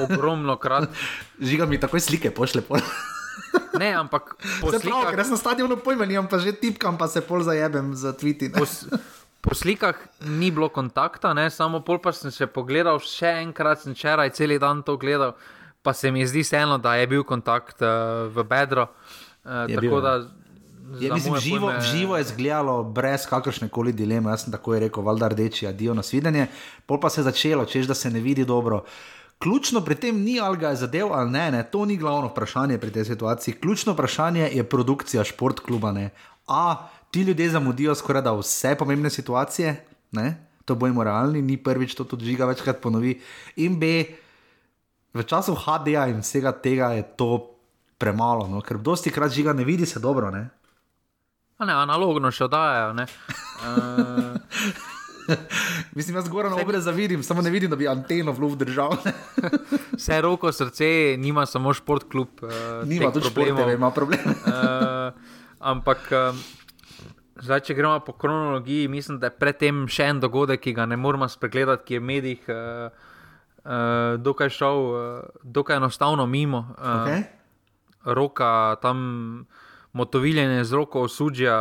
ogromno krat. Žiga mi takoj slike pošle. Pol. Ne, ampak po Se slikah, ker jaz na stadionu pojma nimam, pa že tipkam, pa se pol zajebem za tviti. po, po slikah ni bilo kontakta, ne, samo pol pa sem še pogledal, še enkrat sem včeraj cel dan to gledal, pa se mi zdi vseeno, da je bil kontakt uh, v bedro. Uh, Je tako bil, da. Je, za mislim, živo, pojme- živo je izgledalo brez kakršne koli dileme. Jaz sem tako rekel, valjda rdeči, adijo na svidenje. Pol pa se je začelo, češ da se ne vidi dobro. Ključno pri tem ni, ali ga je zadev ali ne, ne, to ni glavno vprašanje pri tej situaciji. Ključno vprašanje je produkcija športkluba. Ne. A, ti ljudje zamudijo skoraj da vse pomembne situacije, ne? to bojimo realni, ni prvič, to tudi žiga večkrat ponovi. In B, v času HD-ja in vsega tega je to premalo, no? ker dosti krat žiga ne vidi se dobro. Ne? A ne, analogno še oddajajo. ne. Uh, Mislim, jaz zgoraj na obre zavidim, samo ne vidim, da bi anteno v luft držal. vse roko, srce, nima samo šport klub. Uh, Nima tudi športeve, ima probleme. Uh, ampak, um, zdaj, če gremo po kronologiji, mislim, da je predtem še en dogodek, ki ga ne moramo spregledati, ki je v medijih uh, uh, dokaj šel, uh, dokaj enostavno mimo. Uh, Okay? Roka tam. Motoviljenje z roko osudja,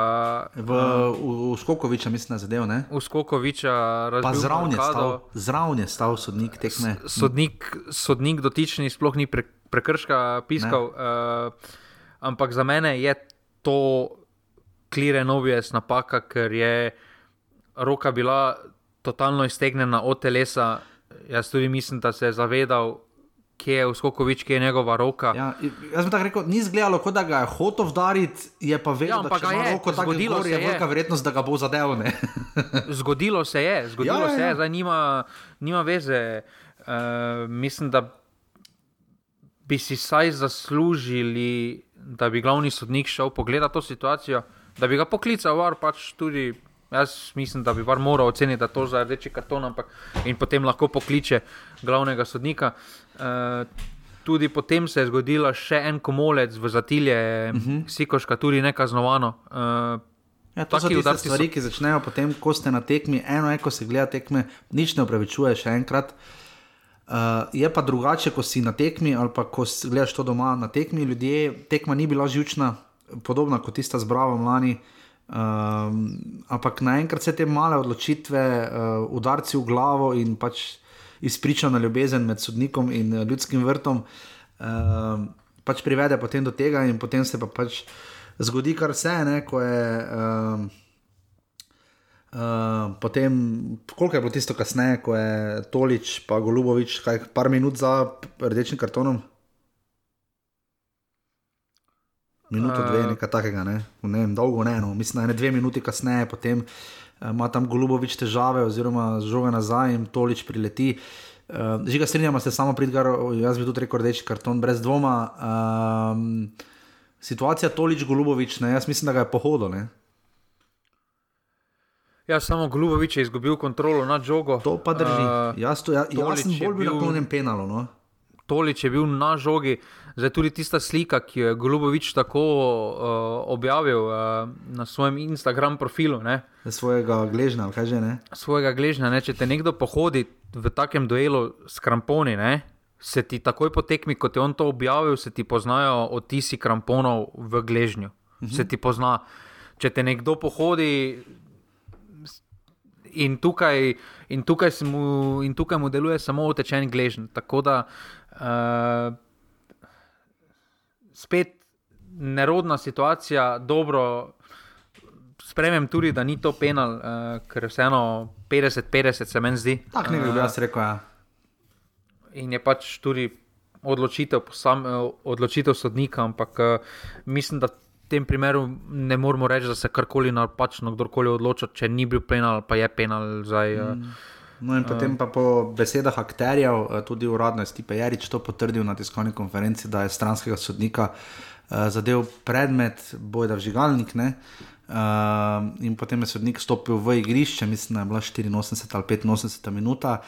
V, v, v Skokoviča mislim, zadev, ne? v Skokoviča, razumem. zraven je stal, zraven je stal sodnik tekme. sodnik, sodnik dotični sploh ni pre, prekrška piskal. Uh, ampak za mene je to klire novijes napaka, ker je roka bila totalno iztegnjena od telesa. Jaz tudi mislim, da se je zavedal, kje je Uskokovič, kje je njegova roka. Ja. Ja, jaz bi tako rekel, ni izgledalo, kot da ga je hotel vdariti, je pa vedel, Ja, da če ima je, roko tako zgodilo gor, se je velika verjetnost, da ga bo zadev. Zgodilo se je, zgodilo Ja, ja, ja, se ja. je, zdaj nima, nima veze. Uh, mislim, da bi si saj zaslužili, da bi glavni sodnik šel pogledati to situacijo, da bi ga poklical, var pač tudi. Jaz mislim, da bi var moral oceniti, da to za rdeči karton, ampak in potem lahko pokliče glavnega sodnika. Uh, tudi potem se je zgodila še en komolec v zatilje, uh Mhm. -huh. Sikoška, tudi nekaznovano. Uh, Ja, to so Taki tiste udarci so- stvari, ki začnejo potem, ko ste na tekmi. Eno je, ko se gleda tekme, nič ne upravičuje, še enkrat. Uh, je pa drugače, ko si na tekmi ali pa ko gledaš to doma na tekmi. Ljudje, tekma ni bila živčna, podobna kot tista z Bravo lani. Um, ampak naenkrat se te male odločitve, uh, udarci v glavo in pač izpričana ljubezen med sodnikom in uh, ljudskim vrtom, uh, pač privede potem do tega, in potem se pa pač zgodi kar vse, ne, ko je. Uh, Uh, potem, koliko je bilo tisto kasneje, ko je Tolič, pa Golubovič, kaj par minut za rdečim kartonom? Minuto, dve, Eh. nekaj takega, ne? ne vem, dolgo ne, no. mislim, da je dve minuti kasneje, potem eh, ima tam Golubovič težave, oziroma žoga nazaj in Tolič prileti. Uh, Žiga, strinjamo se, samo pridgar, jaz bi tudi rekel rdeči karton, brez dvoma. Um, situacija Tolič, Golubovič, ne, jaz mislim, da ga je pohodil. Ne? Ja, samo Glubovič je izgubil kontrolo nad žogo. To pa drži. Uh, Uh, jaz, to, ja, jaz sem bolj bil bil- naklonjen penalu. No? Tolič je bil na žogi. Zdaj tudi tista slika, ki jo je Glubovič tako uh, objavil uh, na svojem Instagram profilu, ne, svojega gležnja, ali kaj že ne. svojega gležnja. Ne, če te nekdo pohodi v takem duelu s kramponi, ne, se ti takoj po tekmi, kot je on to objavil, se ti poznajo odtisi kramponov v gležnju. -huh. Se ti pozna. Če te nekdo pohodi. In tukaj, in, tukaj mu, in tukaj mu deluje samo utečen gležen. Tako da uh, spet nerodna situacija, dobro. Spremem tudi, da ni to penal, uh, ker vseeno 50-50, se meni zdi. Tako nekaj bi Eh, jaz rekel. Ja. in je pač tudi odločitev, posam, eh, odločitev sodnika, ampak uh, mislim, da v tem primeru ne moremo reči, da se karkoli napačno kdorkoli odloča, če ni bil penal, pa je penal zdaj. Uh, No in potem pa po besedah akterjev, eh, tudi uradno je Stipe Jarič to potrdil na tiskovni konferenci, da je stranskega sodnika uh, zadev predmet bojda vžigalnik. Ne? Uh, in potem je sodnik stopil v igrišče, mislim, da je bila 84 ali 85 minuta.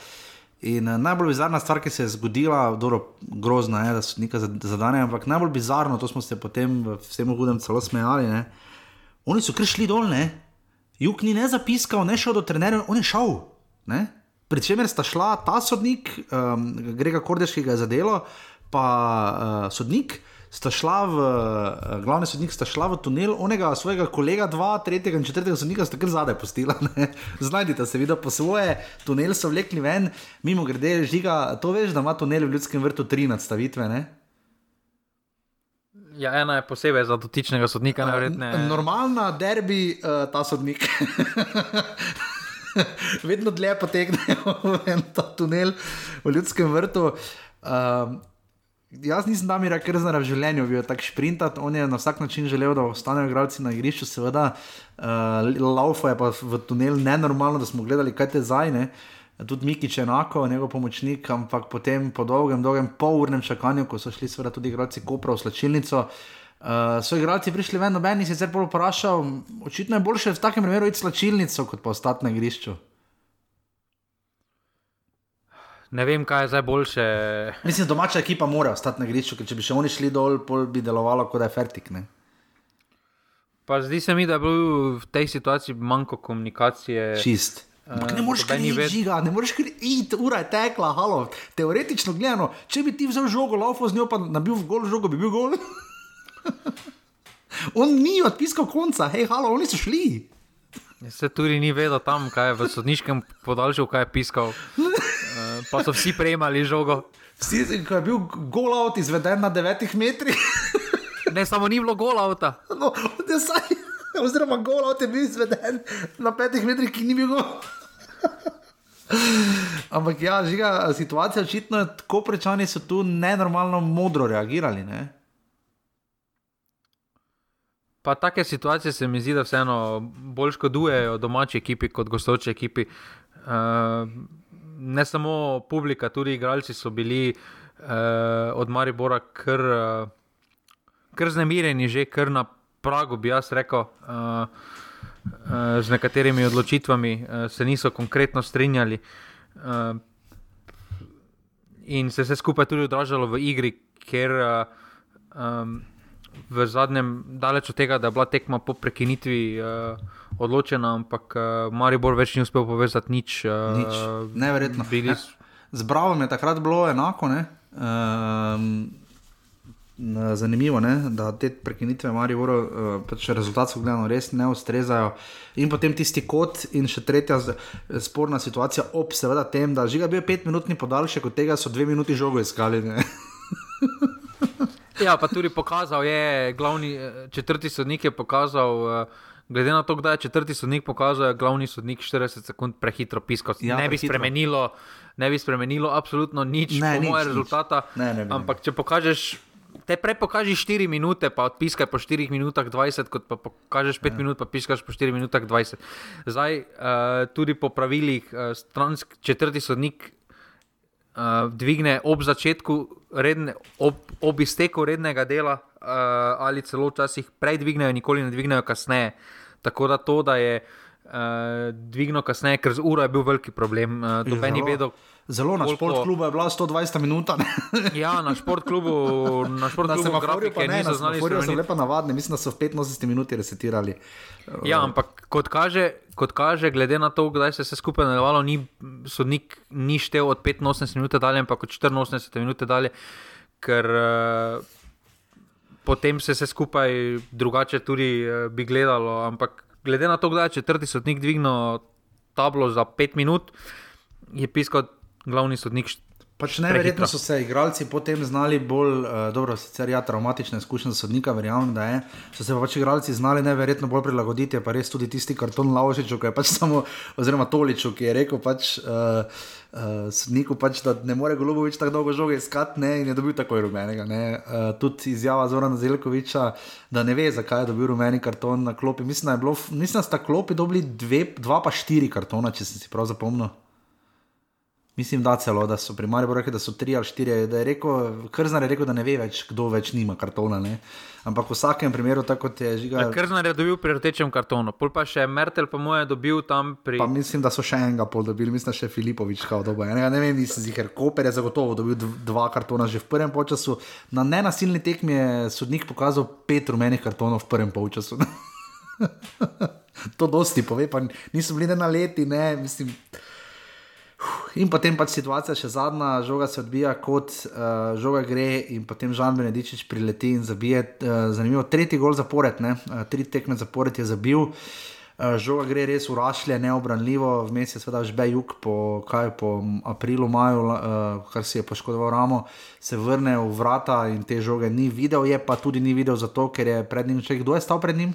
In uh, najbolj bizarna stvar, ki se je zgodila, dobro, grozna je, da sodnika zad- zadane, ampak najbolj bizarno, to smo se potem v vsem hudem celo smejali. Ne? Oni so kar šli dol, ne? Juk ni ne zapiskal, ne šel do trenerja, on je šel. Ne? Pričemer sta šla ta sodnik, um, Grega Kordeš, ki ga je zadelo, pa uh, sodnik. Sta šla v, uh, glavni sodnik, sta šla v tunel, onega svojega kolega, dva, tretjega in četrtega sodnika sta kar zadaj postila. Znajdite se, vidite po svoje, tunel so vlekli ven, mimo grede, žiga, to veš, da ima tunel v ljudskem vrtu tri nadstavitve. Ne? Ja, ena je posebej za dotičnega sodnika, najverjetneje. Normalna derbi, uh, ta sodnik. Vedno dlje potegnejo v ta tunel v ljudskem vrtu. Uh, jaz nisem tam ker znam v življenju bil tako šprintati. On je na vsak način želel, da ostanejo igralci na igrišču, seveda. Uh, Laufo je pa v tunel nenormalno, da smo gledali, kaj te zajne. Tudi Mikič je enako, njegov pomočnik, ampak potem po dolgem, dolgem polurnem čakanju, ko so šli seveda tudi igralci Kopra v slačilnico. So igralci prišli ven, noben jih je sicer bolj vprašal, očitno je boljše v takem primeru iti slačilnico, kot pa ostati na igrišču. Ne vem, kaj je zdaj boljše. Mislim, domača ekipa mora ostati na igrišču, ker če bi še oni šli dol, pol bi delovalo, kot da je fertik. Ne? Pa zdi se mi, da je bil v tej situaciji manjko komunikacije. Čist. Ampak ne moreš kar več žiga, ne moreš kar iti, ura je tekla, halo. Teoretično gledano, če bi ti vzel žogo, laufo z njo, pa nabil v gol žogo, bi bil gol. On ni odpiskal konca, hej, halo, oni so šli. Se tudi ni vedel tam, kaj je v sodniškem podaljšku, kaj je piskal. Uh, pa so vsi prejemali žogo. Vsi, ko je bil gol avt izveden na 9 metrih. ne, samo ni bilo gol avta. No, saj, oziroma gol avt je bil izveden na 5 metrih, ki ni bil gol. Ampak ja, žiga, situacija očitno je tako prečani, so tu nenormalno modro reagirali. Ne? Pa take situacije se mi zdi, da vseeno bolj škodujejo domači ekipi kot gostoči ekipi. Uh, ne samo publika, tudi igralci so bili uh, od Maribora kar, uh, kar znemirjeni, že kar na pragu, bi jaz rekel. Uh, Z nekaterimi odločitvami se niso konkretno strinjali, in se je vse skupaj tudi odražalo v igri, ker um, v zadnjem, daleč od tega, da je bila tekma po prekinitvi uh, odločena, ampak uh, Maribor več ni uspel povezati nič. Uh, nič. Neverjetno. Bili... Ne. Z Bravo je takrat bilo enako. Um, zanimivo je, da te prekinitve Maribor, uh, pač rezultatsko gledano, res ne ustrezajo. In potem tisti kot, in še tretja sporna situacija, ob seveda tem, da žiga bil petminutni podaljšek, od tega so dve minuti žogo iskali. Ja, pa tudi pokazal je, glavni eh, četrti sodnik je pokazal. Eh, glede na to, da je četrti sodnik pokazal, je glavni sodnik 40 sekund prehitro piskal. Ja, ne, bi spremenilo, ne bi spremenilo absolutno nič, ne, nič moje rezultata. Ne, ne, ne, ampak če pokažeš, te prej pokažeš 4 minute, pa odpiskaj po 4 minutah 20, kot pa pokažeš 5 ja. minut, pa piskaš po 4 minutah 20. Zdaj, uh, tudi po pravilih, uh, stransk, četrti sodnik uh, dvigne ob začetku redne, ob, ob izteku rednega dela, uh, ali celo včasih prej dvignejo, nikoli ne dvignejo kasneje. Tako da to, da je uh, dvignil kasneje, ker z uro je bil veliki problem. Uh, Zelo na športklubu je bila 120 minut. ja, na športklubu, na športklubu, grafike, ne, niso znali. Sporijo so lepo navadni, mislim, da so v 85 minuti resetirali. Ja, ampak kot kaže, kot kaže, glede na to, kdaj se je vse skupaj nadaljevalo, ni sodnik ni štel od 85 minut dalje, ampak od 84 minut dalje, ker uh, potem se vse skupaj drugače tudi uh, bi gledalo. Ampak glede na to, kdaj je četrti sodnik dvignil tablo za 5 minut, je piskal glavni sodnik. Pač Neverjetno so se igralci potem znali bolj, uh, dobro, sicer ja, traumatične izkušnje za sodnika, verjamem, da je. So se pač igralci znali neverjetno bolj prilagoditi, pa res tudi tisti karton Laužiču, ki je pač samo, oziroma Toliču, ki je rekel pač. Uh, Uh, sodniku pač, da ne more Golubovič tako dolgo žoge iskati, ne, in je dobil takoj rumenega. Uh, tudi izjava Zorana Zelkoviča, da ne ve, zakaj je dobil rumeni karton na klopi. Mislim, da, mislim, da sta klopi dobili dve, dva pa štiri kartona, če sem si prav zapomnil. Mislim, da celo, da so pri Mariboru rekli, da so tri ali štiri, da je rekel, Krznar je rekel, da ne ve več, kdo več nima kartona. Ne? Ampak v vsakem primeru, tako kot je žiga. Ja, Krznar je dobil pri rdečem kartonu, pol pa še Mertel, po mojem, dobil tam pri. Pa mislim, da so še enega pol dobili, mislim, da še Filipovič kao dobo. Ja, ne vem, nisem ziger, Koper je zagotovo dobil dva kartona že v prvem polčasu. Na nenasilni tekmi je sodnik pokazal pet rumenih kartonov v prvem polčasu. to dosti pove, pa niso bili na leti, ne, mislim. In potem pač situacija še zadnja, žoga se odbija kot uh, žoga gre, in potem Žan Benedičič prileti in zabije. Uh, zanimivo, tretji gol zapored, ne? uh, tri tekme zapored je zabil. Uh, žoga gre res urašlje, neobranljivo, vmes je seveda žbe jug po, kaj, po aprilu, maju, uh, kar si je poškodoval ramo, se vrne v vrata in te žoge ni videl, je pa tudi ni videl zato, ker je pred njim še kdo je stal pred njim.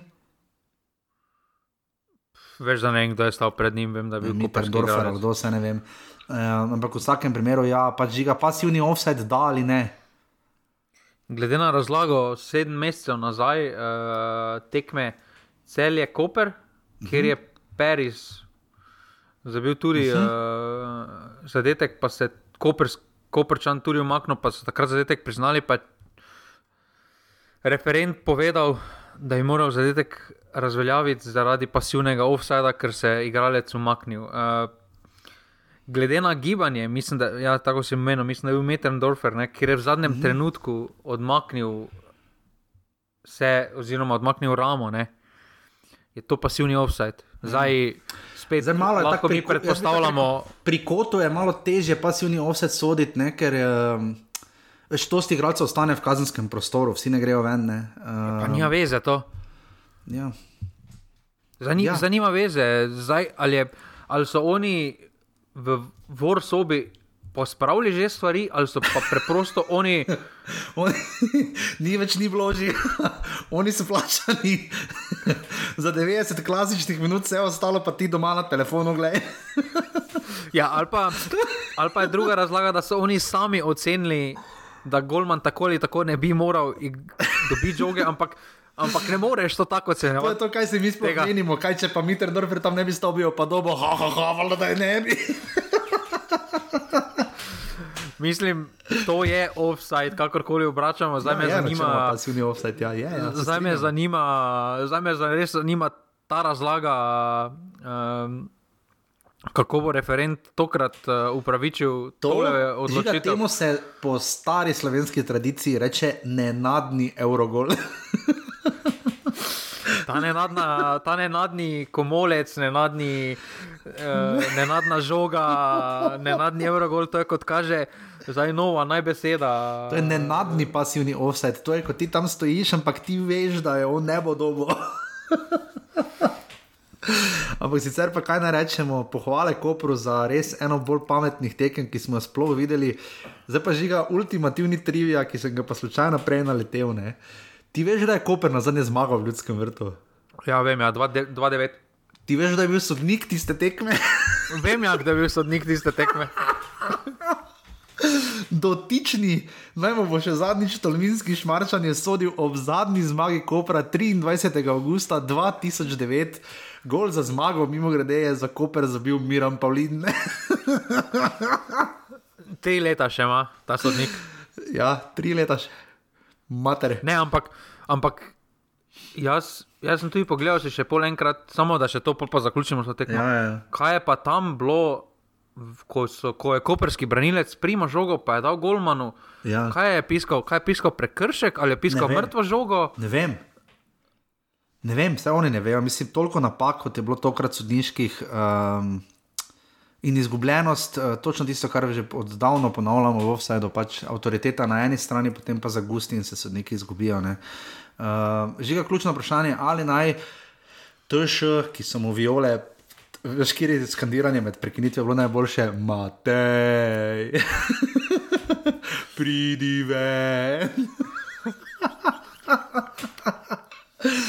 Veš, da ne vem, kdo je stal pred njim, vem, da bi bil Dorfer, kdo se ne vem. Uh, ampak v vsakem primeru, ja, pač žiga pasivni offset, da ali ne. Glede na razlago, sedem mesecev nazaj uh, tekme cel je Koper, uh -huh. kjer je Paris zabil tudi uh -huh. uh, zadetek, pa se Koperčan tudi umaknil, pa so takrat zadetek priznali. Referent povedal, da je moral zadetek razveljaviti zaradi pasivnega offsajda, ker se je igralec umaknil. Uh, glede na gibanje, mislim, da, ja, tako se imenuje, mislim, da je bil Metrendorfer, ki je v zadnjem mm -hmm. trenutku odmaknil se, oziroma odmaknil ramo, ne, je to pasivni offsajd. Zdaj, spet Zdaj, malo je tako, mi predpostavljamo. Pri kotu je malo težje pasivni offsajd soditi, ne, ker. Um... Veš, to sti igralcev ostane v kazenskem prostoru, vsi ne grejo ven. Ne. Uh, pa nima veze to. Ja. Zani, ja. Zanima veze, zdaj, ali, je, ali so oni v vor sobi pospravili že stvari, ali so pa preprosto oni. oni ni več ni vložili, oni so plačani za 90 klasičnih minut, vse ostalo pa ti doma na telefonu gledaj. ja, ali pa, ali pa je druga razlaga, da so oni sami ocenili, da Goldman tako ali tako ne bi moral dobiti žoge, ampak. Ampak ne moreš to tako ceniti. To je to, kaj si mi sploh menimo. Kaj če pa Mitter Dorfer tam ne bi stobil, pa dobo, ha, ha, ha, valjda, da je ne bi. Mislim, to je offside, kakorkoli obračamo. Zdaj ja, me je, zanima. Offside, ja, je, ja, zdaj me zanima, zdaj me res zanima ta razlaga. Um, Kako bo referent tokrat uh, upravičil to odločitev? Temu se po stari slovenski tradiciji reče nenadni Eurogol. ta, nenadna, ta nenadni komolec, nenadni, uh, nenadna žoga, nenadni Eurogol, to je kot kaže. Zdaj nova najbeseda. To je nenadni pasivni offset, to je kot ti tam stojiš, ampak ti veš, da je on ne bo dobo. Ampak sicer pa kaj naj rečemo, pohvale Kopru za res eno bolj pametnih tekem, ki smo jih sploh videli. Zdaj pa žiga ultimativni trivia, ki sem ga pa slučajno prej naletel. Ne? Ti veš, da je Koper na zadnje zmagal v ljudskem vrtu? Ja, vem, ja, 2-9. Ti veš, da je bil sodnik tiste tekme? vem, ja, da je bil sodnik tiste tekme. Dotični, naj bo še zadnjič Tolminski šmarčan je sodil ob zadnji zmagi Kopra 23. augusta 2009. Gol za zmago, mimo grede je za Koper zabil Miran Pavlin. tri leta še ima ta sodnik. Ja, tri leta še. Mater. Ne, ampak, ampak jaz, jaz sem tudi pogledal še pol enkrat, samo da še to pa zaključimo. Ja, ja. Kaj je pa tam bilo, ko, so, ko je koperski branilec prima žogo, pa je dal Golmanu? Ja. Kaj je piskal, kaj je piskal prekršek ali je piskal mrtvo žogo? Ne vem. Ne vem, vse oni ne vejo. Mislim, toliko napak, kot je bilo tokrat sodniških. Um, In izgubljenost, uh, točno tisto, kar že oddavno ponavljamo, v vsej do pač avtoriteta na eni strani, potem pa za gusti in se sodniki izgubijo. Uh, Žiga ključno vprašanje, ali naj TŠ, ki so mu viole, veš, kjer je skandiranje med prekinitvijo bilo najboljše, Matej, pridi ven.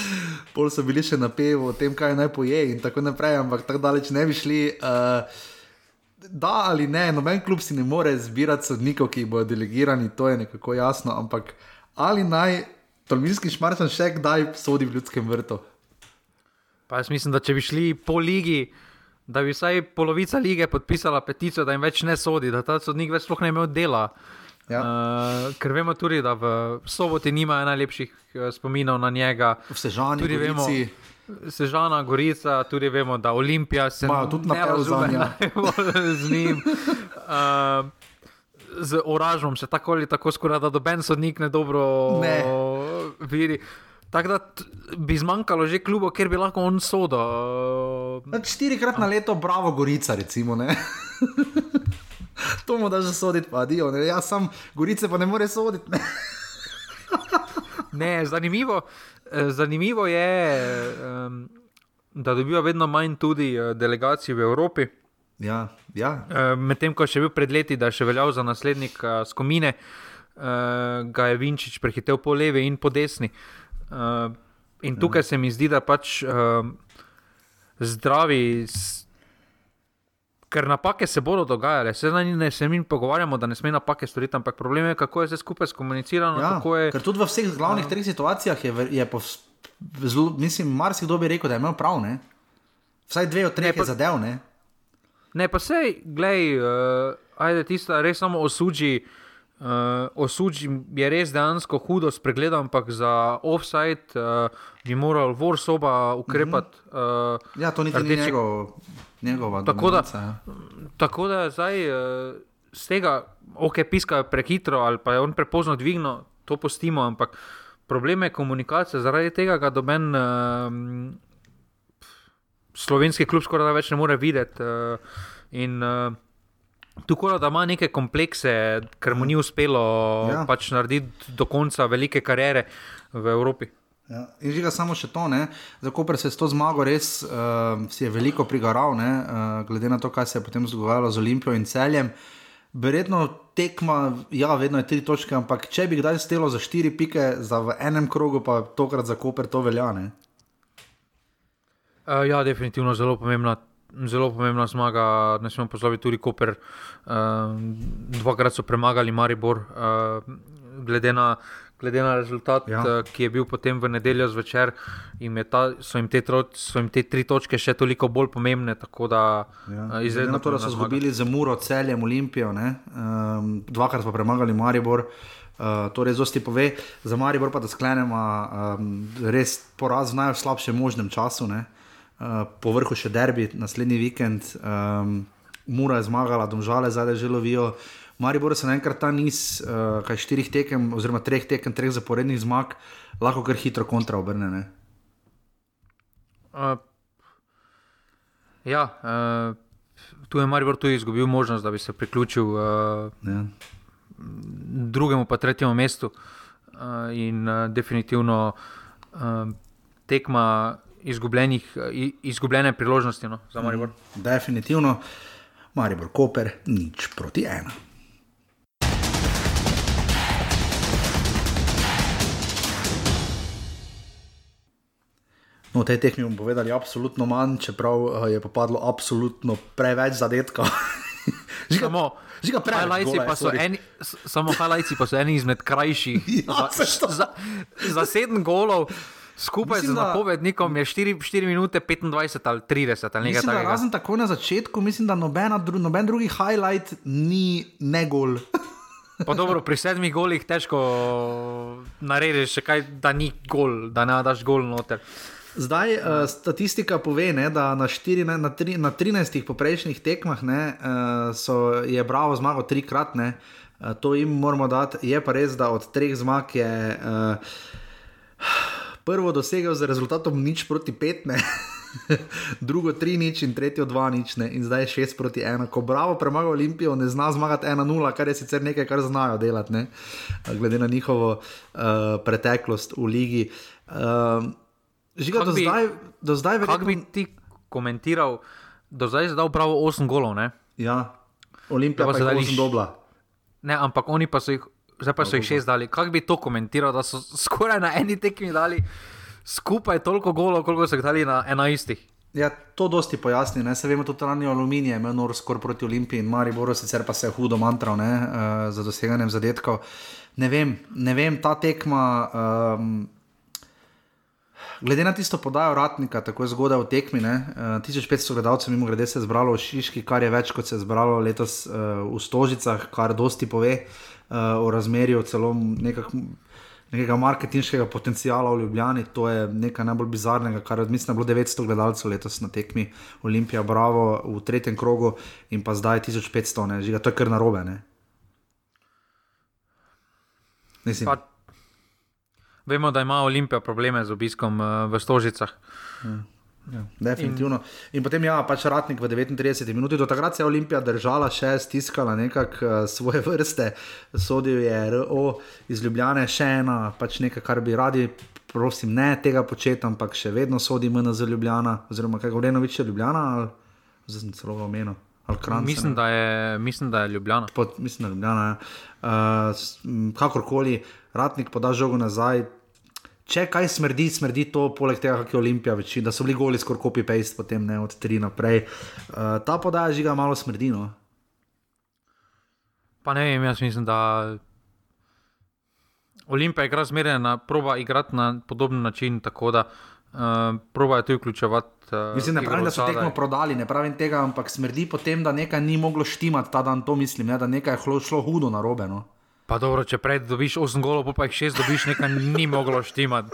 pol so bili še na pevu o tem, kaj naj poje in tako naprej, ampak tako daleč ne bi šli. Uh, da ali ne, noben klub si ne more zbirati sodnikov, ki bodo delegirani, to je nekako jasno, ampak ali naj Tolminski šmarčan še kdaj sodi v ljudskem vrtu? Pa jaz mislim, da če bi šli po ligi. Da bi vsaj polovica lige podpisala peticijo, da jim več ne sodi, da ta sodnik več sploh ne imel dela. Ja. Uh, ker vemo tudi, da v soboti nima najlepših uh, spominov na njega. Vsežani, tudi vemo. Sežana, Gorica, tudi vemo, da Olimpija se Ma, tudi ne razume z njim. Uh, z Oražom se tako ali tako skoraj da doben sodnik ne dobro ne. vidi. Tako da bi zmanjkalo že klubo, kjer bi lahko on sodo. Na Štirikrat na leto, bravo, Gorica, recimo. to mu da že soditi, pa dio. Ne? Jaz sam Gorice pa ne more soditi. Ne? Ne, zanimivo, eh, zanimivo je, em, da dobiva vedno manj tudi eh, delegacij v Evropi. Ja, ja. Eh, Medtem ko je še bil pred leti, da je še veljal za naslednika Skomine, eh, ga je Vinčič prehitev po levi in po desni. Eh, In tukaj se mi zdi, da pač eh, zdravi. Ker napake se bodo dogajale, se, zdaj ne, se mi pogovarjamo, da ne sme napake storiti, ampak problem je, kako je vse skupaj skomunicirano. Ja, je, ker tudi v vseh glavnih treh situacijah je, je po, zelo, mislim, marsikdo bi rekel, da je imel prav. Ne? Vsaj dve od treh Ne, je pa- zadev. Ne? Ne, pa sej, glej, uh, ajde, tista res samo osuđi. Uh, osuđi je res dejansko hudo spregledal, ampak za offside uh, bi moral Vorsoba ukrepati. Uh, Ja, to niti ni Rdeči- njegov, njegova Tako da- dominanca, ja. tako da zdaj uh, z tega, ok, piska prehitro ali pa je on prepozno dvignil, to postimo, ampak problem je komunikacija, zaradi tega ga doben. Uh, Slovenski klub skoraj da več ne more videti. Uh, in uh, tako da ima neke komplekse, ker mu ni uspelo ja. pač narediti do konca velike kariere v Evropi. Ja. In žiga samo še to, ne? za Koper se je s to zmago res uh, si je veliko prigaral, ne? uh, glede na to, kaj se je potem zgodilo z Olimpijo in celjem. Verjetno tekma, ja, vedno je tri točke, ampak če bi kdaj stelo za štiri pike, za v enem krogu, pa tokrat za Koper to velja. Ne? Uh, ja, definitivno zelo pomembna. Zelo pomembna zmaga, ne smemo pozabiti tudi Koper. Uh, dvakrat so premagali Maribor, uh, glede, na, glede na rezultat, Ja. uh, ki je bil potem v nedeljo zvečer, jim ta, so, jim te tro, so jim te tri točke še toliko bolj pomembne. Da Ja. uh, Glede izredno na to, da so izgubili z Muro, celjem, Olimpijo, ne? um, dvakrat pa premagali Maribor. Uh, to res dosti pove, za Maribor pa da sklenemo, um, res poraz v najslabšem možnem času, ne? uh, po vrhu še derbi naslednji vikend, um, Mura je zmagala, domžale zdaj že lovijo. Maribor se naenkrat ta niz, uh, kaj štirih tekem, oziroma treh tekem, treh zaporednih zmag, lahko kar hitro kontra obrne. Ne? Uh, ja, uh, tu je Maribor tudi izgubil možnost, da bi se priključil uh, Ja. drugemu, pa tretjemu mestu. Uh, in uh, definitivno uh, tekma izgubljenih, izgubljene priložnosti no, za Maribor. Definitivno, Maribor Koper, nič proti ena. No, v tej tekmi bomo povedali absolutno manj, čeprav eh, je pa padlo absolutno preveč zadetkov. Žiga, Samo, žiga gola je, pa s- samo highlightsi pa so eni izmed krajših. Ja, za, za, za sedem golov, skupaj Mislim, z napovednikom je 4, 4 minute 25 ali 30 ali nekaj Mislim, takega. razen tako na začetku, mislim, da nobena dru, noben drugi highlight ni ne gol. Pa dobro, pri sedmih golih težko narediš, še kaj, da ni gol, da ne daš gol noter. Zdaj uh, statistika pove, ne, da na, štiri, ne, na, tri, na 13 poprejšnjih tekmah ne, uh, so, je Bravo zmagal trikrat. Uh, to jim moramo dati. Je pa res, da od treh zmag je uh, prvo dosegel z rezultatom nič proti pet, ne. drugo tri nič in tretjo dva nič, ne. in zdaj je šest proti ena. Ko Bravo premaga Olimpijo, ne zna zmagati 1-0, kar je sicer nekaj, kar znajo delati, ne, glede na njihovo uh, preteklost v ligi. Uh, Žiga, Kako do bi- zdaj, do zdaj Kako verjetno, bi ti komentiral, do zdaj je dal prav 8 golov, ne? Ja, Olimpija Da pa je osem š- dobla. ne ampak oni pa so jih, zdaj pa so jih šest dali. Kako bi to komentiral, da so skoraj na eni tekmi dali skupaj toliko golov, koliko so jih dali na enajstih? Ja, to dosti pojasni. Ne? Se vemo, tudi ranji aluminij je imel nor skor proti Olimpiji in Mariboru, sicer pa se je hudo mantral ne? uh, za doseganjem zadetkov. Ne vem, ne vem, ta tekma. Um, Glede na tisto podajo ratnika, tako zgodaj v tekmi, ne, uh, 1500 gledalcev, mimo grede, se je zbralo v Šiški, kar je več kot se je zbralo letos uh, v Stožicah, kar dosti pove uh, o razmerju celo nekega marketinškega potencijala v Ljubljani. To je nekaj najbolj bizarnega, kar mislim, da je bilo 900 gledalcev letos na tekmi Olimpija Bravo v tretjem krogu in pa zdaj 1500, ne, žiga, to je kar narobe. Ne. Mislim, Pa, Vemo, da ima Olimpija probleme z obiskom uh, v Stožicah. Ja, definitivno. In, in potem, ja, pač ratnik v 39 minutah, do takrat se je Olimpija držala, še stiskala nekako uh, svoje vrste, sodil je RO iz Ljubljane, še ena, pač nekaj, kar bi radi, prosim, ne tega početi, ampak še vedno sodi MNZ Ljubljana, oziroma kaj govorimo, več je Ljubljana, ali zdaj sem celo omenil. Kranca, mislim, da je, mislim, da je Ljubljana. Pod, mislim, da je Ljubljana. Ja. Uh, kakorkoli, ratnik poda žogo nazaj, če kaj smrdi, smrdi to, poleg tega, kako je Olimpija večina, da so bili goli skoraj copy paste, potem ne od tri naprej. Uh, ta podaja žiga malo smrdi. No? Pa ne vem, jaz mislim, da Olimpija igra zmeraj, proba igrati na podoben način, tako da uh, proba je tu vključevati. Uh, mislim, ne pravim, da so tekmo prodali, ne pravim tega, ampak smrdi potem, da nekaj ni moglo štimati ta dan, to mislim, ne, da nekaj je šlo hudo na robe. No? Pa dobro, če prej dobiš 8 golov, pa jih 6 dobiš, nekaj ni moglo štimati.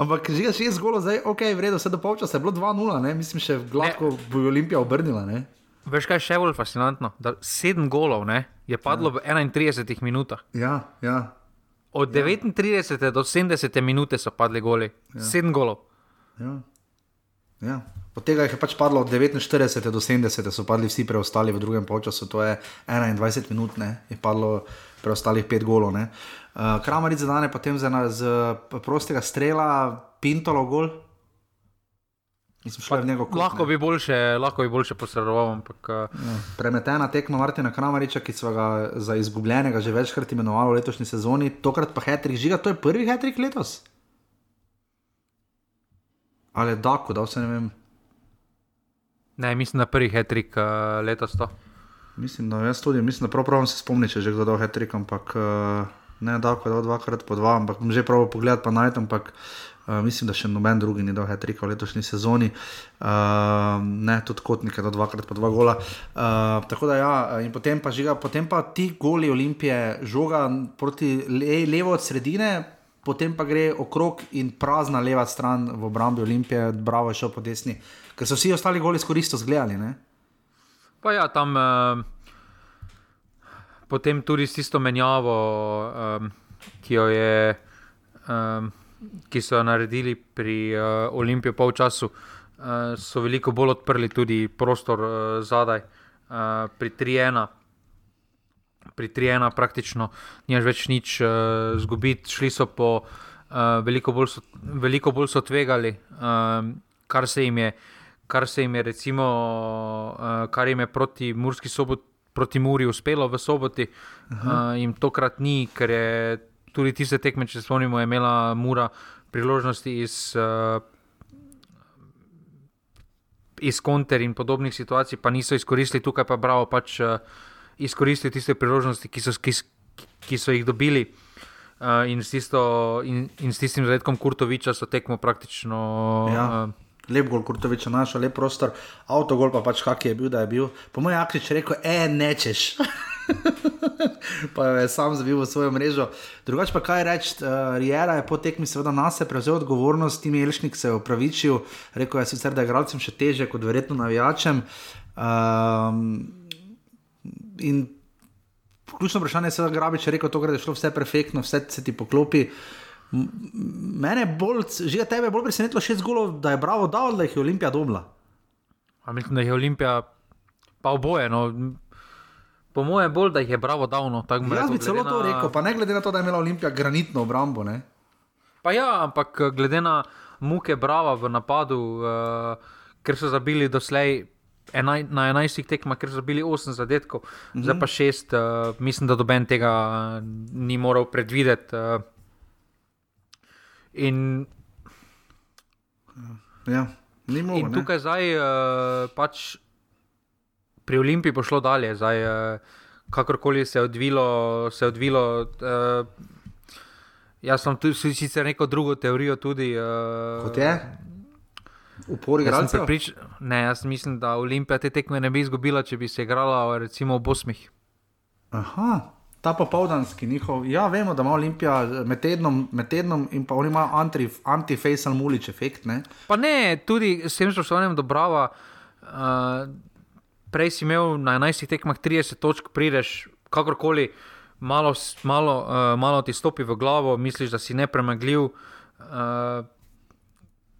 Ampak že 6 golov, zdaj ok, vredno, vse do polčasa je bilo 2-0, mislim, še gladko ne. bo Olimpija obrnila. Ne? Veš kaj je še bolj fascinantno? Da 7 golov ne, je padlo ja. v 31 minutah. Ja, ja. Od ja. 39 do 70 minute so padli goli, ja. 7 golov. Ja. Ja. Od tega je pač padlo od 49 do 70, so padli vsi preostali v drugem času, to je 21 minut, ne? je padlo preostalih 5 golov. Uh, Kramaric zadane potem z, z prostega strela, pintolo gol. Pa, kot, lahko, bi boljše, lahko bi boljše posredoval. Ampak, uh... ja. Premetena tekma Martina Kramariča, ki so ga za izgubljenega že večkrat imenovali v letošnji sezoni, tokrat pa Hetrik žiga, to je prvi Hetrik letos. Ali da, da vse ne vem. Ne, mislim, da prvi hetrik uh, letos to. Mislim, da jaz tudi, mislim, da prav pravim se spomniti, če že kdo dal hetrik, ampak uh, ne da, da je dvakrat po dva, ampak že prav pogled pa najdem, ampak uh, mislim, da še noben drugi ni dal hetrika v letošnji sezoni. Uh, ne, tudi kotnik je dal dvakrat po dva gola. Uh, tako da ja, in potem pa žiga, potem pa ti goli olimpije, žoga proti le, levo od sredine potem pa gre okrog in prazna leva stran v obrambi Olimpije, bravo je šel po desni, ker so vsi ostali goli skoristo zgledali. Ne? Pa ja, tam uh, potem tudi s tisto menjavo, um, ki jo je. Um, Ki so jo naredili pri uh, Olimpiji, pol času, uh, so veliko bolj odprli tudi prostor uh, zadaj, uh, pri 3-1 pri 3-1 praktično nimaš več nič uh, zgubiti, šli so po uh, veliko, bolj so, veliko bolj so tvegali, um, kar se jim je, kar se jim je, recimo, uh, kar jim je proti Murski soboti. Proti Muri uspelo v soboti, uh, in tokrat ni, ker je tudi tiste tekme, če spomnimo, imela Mura priložnosti iz, uh, iz konter in podobnih situacij, pa niso izkoristili, tukaj pa bravo pač. Uh, izkoristili tiste priložnosti, ki so, ki, ki so jih dobili. Uh, in, s tisto, in, in s tistim zadetkom Kurtoviča so tekmo praktično. Ja. Uh, Lep gol, Kurtovič, našel lep prostor, avto gol pa pač kak je bil, da je bil. Po mojem, Akrič rekel, e, nečeš. pa je sam zabil v svojo mrežo. Drugač pa kaj reči, uh, Rijera je po tekmi seveda na sebe prevzel odgovornost, tim Elšnik se je upravičil, rekel je sicer, da je igralcem še teže kot verjetno navijačem. Um, in ključno vprašanje je, da je Grabič rekel, da je šlo vse perfektno, vse se ti poklopi. Mene bolj, že tebe je bolj presenetilo šest golov, da je bravo dal, da jih je Olimpija dobila. A mislim, da je Olimpija pa oboje. No. Po mojem je bolj, da jih je bravo dal. No, Jaz rekel, bi celo na... to rekel, pa ne glede na to, da je imela Olimpija granitno obrambo. Ne? Pa ja, ampak glede na muke brava v napadu, uh, ker so zabili doslej enaj, na 11 tekmah, ker so bili 8 zadetkov, mm -hmm. zdaj pa 6, uh, mislim, da doben tega uh, ni moral predvideti. Uh, in ja, ni moral. In tukaj zdaj uh, pač pri Olimpiji bo šlo dalje, zdaj, uh, kakorkoli se je odvilo. Se je odvilo uh, Jaz sem tu sicer neko drugo teorijo tudi. Uh, Kot je? Upori igralcev? Prič... Ne, jaz mislim, da Olimpija te tekme ne bi izgubila, če bi se igrala recimo v Bosmih. Aha. Ta popoldanski njihov, ja, vemo, da ima Olimpija med tednom, med tednom in pa oni imajo anti-facial anti mulič efekt. Ne? Pa ne, tudi s tem spoštovanjem dobrava. Uh, prej si imel na 11 tekmah 30 točk, prideš kakorkoli, malo, malo, uh, malo ti stopi v glavo, misliš, da si nepremagljiv. Uh,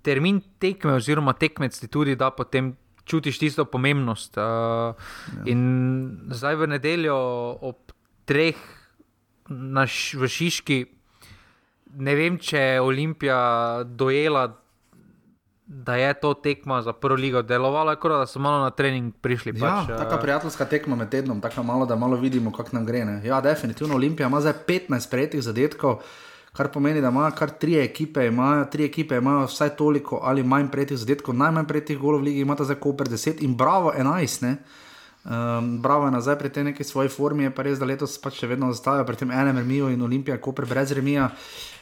termin tekme, oziroma tekmec ti tudi da potem čutiš tisto pomembnost. Uh, ja. In zdaj v nedeljo ob treh naš, v Šiški, ne vem, če je Olimpija dojela. Da je to tekma za prvo ligo delovalo, kot da so malo na trening prišli. Ja, pač, taka prijateljska tekma med tednom, tako malo, da malo vidimo, kako nam gre. Ne? Ja, definitivno Olimpija ima zdaj 15 prejetih zadetkov, kar pomeni, da ima kar tri ekipe, imajo tri ekipe, imajo vsaj toliko ali manj prejetih zadetkov, najmanj prejetih golov v ligi, ima ta zdaj Koper 10 in Bravo 11. Um, bravo je nazaj pri tej neki svoji formi, je pa res, da letos pač še vedno zastajajo pri tem enem remijo in Olimpija, Koper brez remija.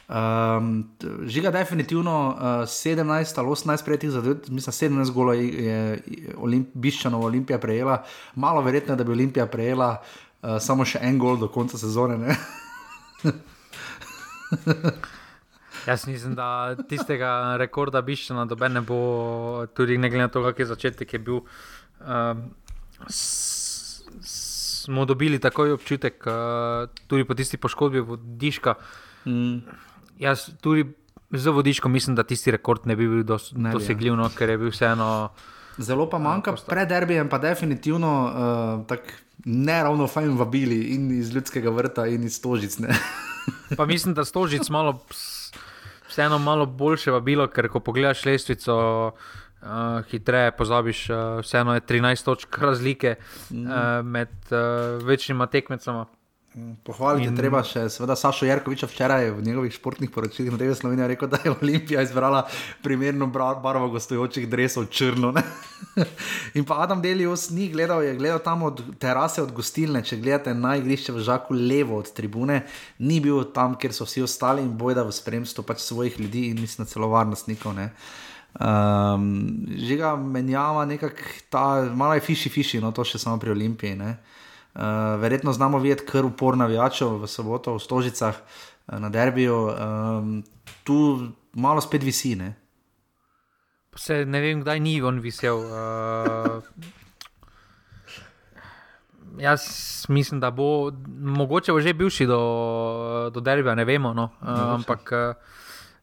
Um, žiga definitivno uh, 17 ali 18 prejetih zadetkov, mislim 17 golov je Olimp Biščanov Olimpija prejela, malo verjetno, da bi Olimpija prejela uh, samo še en gol do konca sezone. Jaz mislim, da tistega rekorda Biščana dobe ne bo, tudi ne glede na to, kak je začetek je bil. Um, smo dobili takoj občutek, uh, tudi po tisti poškodbi vodiška. Mm. Jaz tudi z vodiškom mislim, da tisti rekord ne bi bil dos, ne dosegljiv, no, ker je bil vseeno. Zelo pa manjka, uh, pred derbijem pa definitivno uh, tako ne ravno fajn vabili in iz ljudskega vrta in iz stožic. pa mislim, da stožic malo, vseeno malo boljše vabilo, ker ko pogledaš lestvico. Uh, hitreje pozabiš, uh, vseeno je 13 točk razlike uh, med uh, večjima tekmecama. Pohvaliti je treba še, seveda, Sašo Jarkoviča včeraj v njegovih športnih poročilih na TV Slovenija rekel, da je Olimpija izbrala primerno barvo gostujočih dresov črno. in pa Adam Delius ni gledal, je gledal tam od terase od gostilne, če gledate na igrišče v Žaku levo od tribune, ni bil tam, kjer so vsi ostali in bojda v spremstvu pač svojih ljudi in mislim, celo varnostnikov. Ne. Um, žiga menjava nekako ta, malo je fiši, fiši, no to še samo pri Olimpiji. Uh, verjetno znamo videti kar upor navijačev v soboto v Stožicah uh, na derbiju, um, tu malo spet visi. Ne? Se ne vem, kdaj ni on visel. Uh, jaz mislim, da bo mogoče že bivši do, do derbija, ne vemo. No? Uh, ampak. Uh,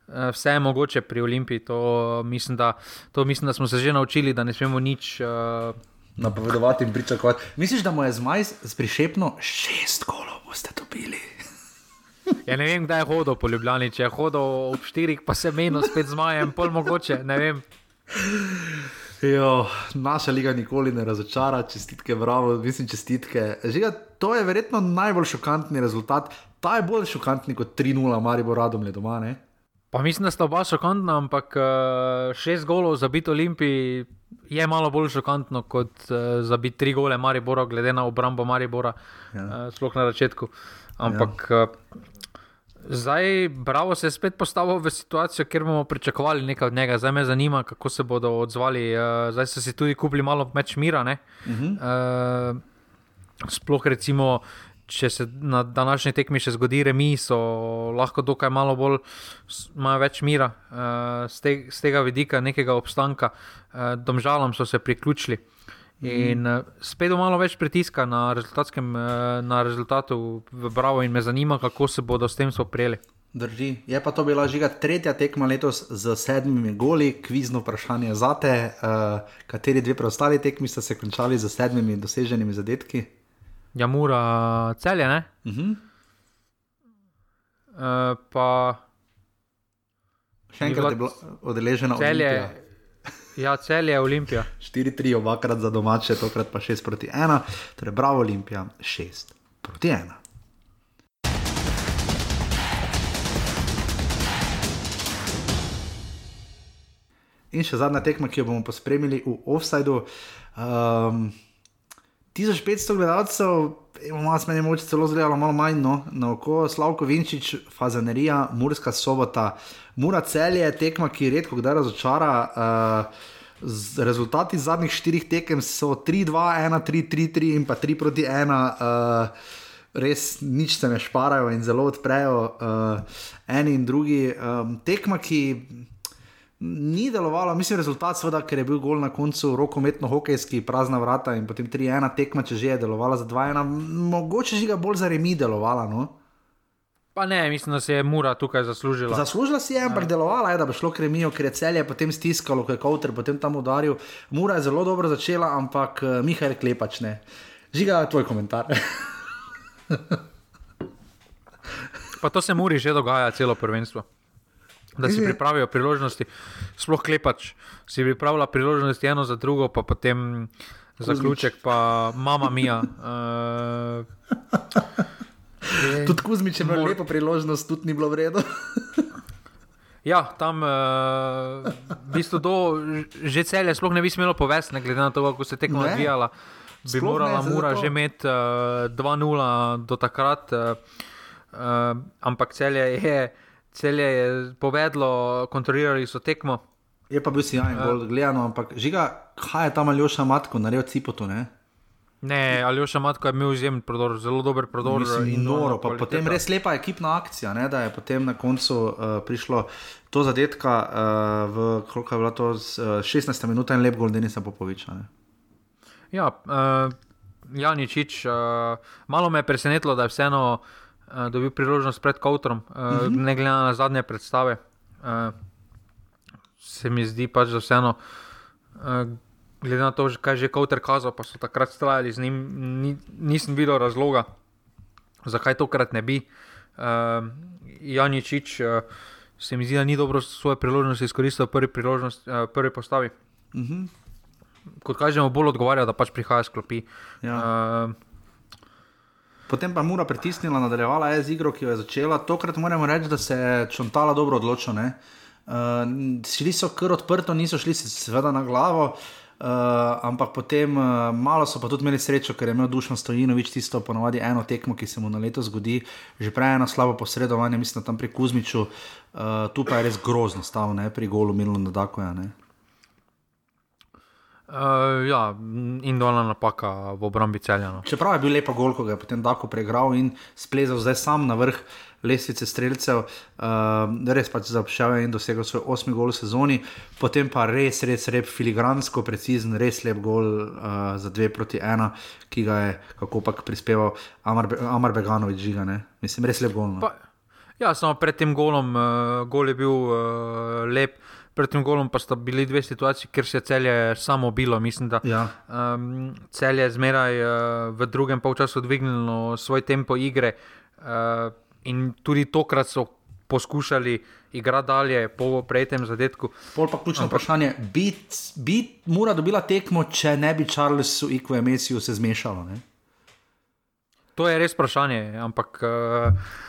Eh, vse je mogoče pri Olimpiji. To mislim, da, to mislim, da smo se že naučili, da ne smemo nič. Uh... Napovedovati in pričakovati. Misliš, da mu je zmaj prišepno šest kolov, boste dobili? ja, ne vem, kdaj je hodil po Ljubljani, če je hodil ob štirih, pa se meni spet zmajem, pol mogoče. Jo, naša liga nikoli ne razočara, čestitke, bravo, mislim, čestitke. Žiga, to je verjetno najbolj šokantni rezultat. Ta je bolj šokantni kot 3-0, Marijo Radom je doma. Ne? Pa mislim, da sta oba šokantna, ampak uh, šest golov za biti Olimpiji je malo bolj šokantno kot uh, za biti tri gole Maribora, glede na obrambo Maribora, ja. uh, sploh na začetku. Ampak ja. zdaj, bravo, se je spet postavil v situacijo, kjer bomo pričakovali nekaj od njega. Zdaj me zanima, kako se bodo odzvali. Zdaj so si tudi kupili malo več mira. Uh -huh. uh, sploh recimo če se na današnji tekmi še zgodi remi, so lahko dokaj malo bolj, imajo več mira uh, z, te, z tega vidika, nekega obstanka, uh, domžalam so se priključili. In uh, spet malo več pritiska na, na rezultatu v Bravo, in me zanima, kako se bodo s tem spoprijeli. Drži. Je pa to bila žiga tretja tekma letos z sedmimi goli, kvizno vprašanje za te, uh, kateri dve preostali tekmi sta se končali z sedmimi doseženimi zadetki. Ja, mora celje. Uh -huh. uh, pa. Še enkrat je bilo odeleženo celje. Ja, celje je Olimpija. 4-3, obakrat za domače, tokrat pa 6 proti 1, torej bravo Olimpija, 6 proti 1. In še zadnja tekma, ki jo bomo pospremili v offsajdu. Um, 1500 gledalcev, imamo smo jim oči celo zelo malo manj, no, na oko, Slavko Vinčič, Fazanerija, Murska sobota, Mura celje, tekma, ki redko kdaj razočara. Uh, rezultati zadnjih štirih tekem so 3-2, 1-3-3-3 in pa 3 proti 1. Uh, Res nič se ne šparajo in zelo odprejo uh, eni in drugi. Um, tekma, ki Ni delovalo, mislim, rezultat, seveda, ker je bil gol na koncu rokometno-hokejski, prazna vrata in potem 3-1 tekma, če že je delovala za 2-1, mogoče že ga bolj za remi delovala. No? Pa ne, mislim, da se je Mura tukaj zaslužila. Zaslužila si je, ampak delovala je, da bo šlo k remijo, ker je celje potem stiskalo, ko je Kowter potem tam udaril. Mura je zelo dobro začela, ampak uh, Mihajl Klepač ne. Žiga, tvoj komentar. pa to se Muri že dogaja, celo prvenstvo. Da si pripravijo priložnosti, sploh klepač, si pripravlja priložnosti eno za drugo, pa potem Kuzmič. zaključek, pa mama mija. Uh, tudi Kuzmič je imel mor... lepo priložnost, tudi ni bilo vredno. ja, tam uh, v bistvu do, že celje sploh ne bi smelo povesti, ne glede na to, kako se tekmo odvijala. Bi sploh morala ne, Mura že imeti uh, 2-0 do takrat, uh, uh, ampak celje je celje je povedlo, kontrolirali so tekmo. Je pa bil si jajen, bolj uh, gledano, ampak žiga, kaj je tam Aljoša Matko naredil cipotu? Ne, ne Aljoša Matko je imel izjemen prodor, zelo dober prodor. Mislim, noro, pa potem res lepa ekipna akcija, ne, da je potem na koncu uh, prišlo to zadetka uh, v koliko je bilo to z, uh, 16 minut in lep gol Denisa Popoviča. Ne. Ja, uh, Janičič, uh, malo me je presenetilo, da je vseeno uh, dobil priložnost pred Kowtrom, uh, uh -huh. ne glede na zadnje predstave. Uh, se mi zdi pač, da vseeno, uh, glede na to, kaj že Kowter kazal, pa so takrat strajali z njim, ni, nisem videl razloga, zakaj tokrat ne bi. Uh, Janičič, uh, se mi zdi, da ni dobro svoje priložnosti izkoristil prvi, uh, prvi postavi. Uh mhm. -huh. Kot kažemo, bolj odgovarja, da pač prihaja sklopi. Ja. Uh, Potem pa mora pritisnila, nadaljevala je z igro, ki jo je začela. Tokrat moramo reči, da se je čontala dobro odločila. Uh, šli so kar odprto, niso šli seveda na glavo, uh, ampak potem uh, malo so pa tudi imeli srečo, ker je imel Dušan Stojinovič tisto ponovadi eno tekmo, ki se mu na leto zgodi, že prej eno slabo posredovanje, mislim, tam pri Kuzmiču, uh, tu pa je res grozno stav, ne, pri golu Milo Nadakoja. Uh, ja, in dolna napaka v obrambi celjano. Čeprav je bil lepo gol, ko ga je potem tako preigral in splezal zdaj sam na vrh lestvice streljcev, uh, res pač zaopšel in dosegel svoj osmi gol v sezoni, potem pa res, res rep, filigransko, precizen, res lep gol uh, za dve proti ena, ki ga je kako pač prispeval Amar, Be Amar Beganovič, žiga, ne? mislim, res lep gol. No. Pa, ja, samo pred tem golom, uh, gol je bil uh, lep pred tem golom pa sta bili dve situaciji, ker se je celje samo bilo. Mislim, da ja. um, celje je zmeraj uh, v drugem polčasu dvignilo svoj tempo igre uh, in tudi tokrat so poskušali igrati dalje po prejtem zadetku. Pol pa ključno Ampak, vprašanje, bit, bit mora dobila tekmo, če ne bi Charlesu in Kvemesiju se zmešalo. Ne? To je res vprašanje, ampak. Uh,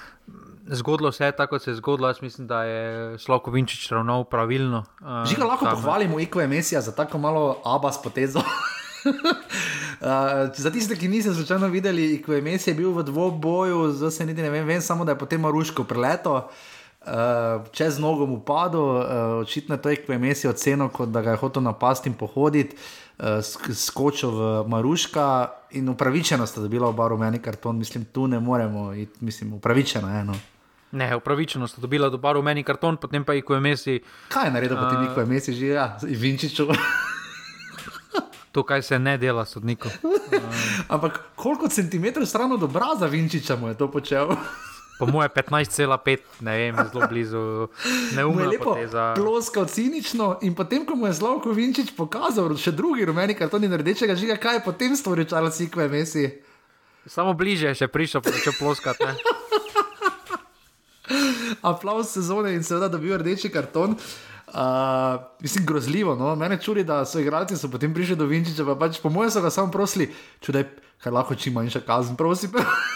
Zgodilo se je tako, kot se je zgodilo. Jaz mislim, da je Slovko Vinčič ravnal pravilno. Uh, Že ga lahko tam, pohvalimo, Iko je Mesija za tako malo abas potezo. uh, za tiste, ki niso slučajno videli, Iko je Mesija bil v dvoboju, zdaj se niti ne vem, vem samo da je potem Maruško preleto. Uh, čez nogo mu padlo, uh, očitno je to, ki je imel oceno, kot da ga je hotel napasti in pohoditi, uh, skočil v Maruška in upravičeno sta dobila oba rumeni karton, mislim, tu ne moremo, iti, mislim, upravičeno je eno. Ne, upravičeno sta dobila do baru meni karton, potem pa jih ko je mesi. Kaj je naredil, uh, potem jih ko je mesi že, ja, Vinčiču. to, kaj se ne dela, sodniku. Uh. Ampak koliko centimetrov stran od obraza Vinčiča mu je to počel? Po mojem 15,5, ne vem, zelo blizu. Ne umem lepo. Plosko, cinično. In potem, ko mu je Slavko Vinčič pokazal, še drugi rumeni karton in rdečega žiga, kaj je potem storil Charles Ikve, mesi. Samo bliže je še prišel, če ploskate. Aplaus sezone in seveda dobil rdeči karton. Uh, mislim, grozljivo. No? Mene čudi, da so igralci so potem prišli do Vinčiča, pa pač po mojem so ga samo prosili, če lahko čim manjša kazen, prosim.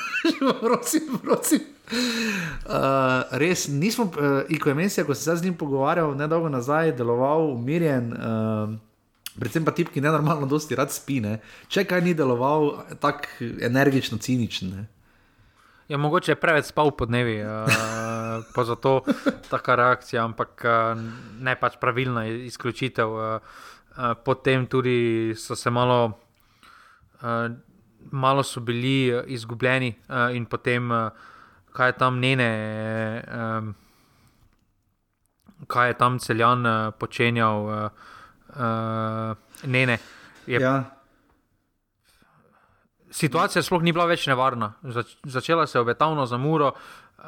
prosim, prosim. Uh, res nismo, uh, Iko je mesija, ko sem se z njim pogovarjal, ne dolgo nazaj, deloval umirjen. Uh, Predvsem pa tip, ki ne normalno, dosti rad spine. Če kaj ni deloval, tako energično, ciničen. Ja, mogoče je preveč spal po dnevi, uh, pa zato taka reakcija, ampak uh, ne pač pravilna izključitev. Uh, uh, potem tudi so se malo, uh, malo so bili izgubljeni uh, in potem, uh, kaj je tam njene, uh, kaj je tam celjan uh, počenjal, uh, uh, ne, ne. Je, Ja. Situacija sploh ni bila več nevarna. Zač, začela se je obetavno za muro, uh,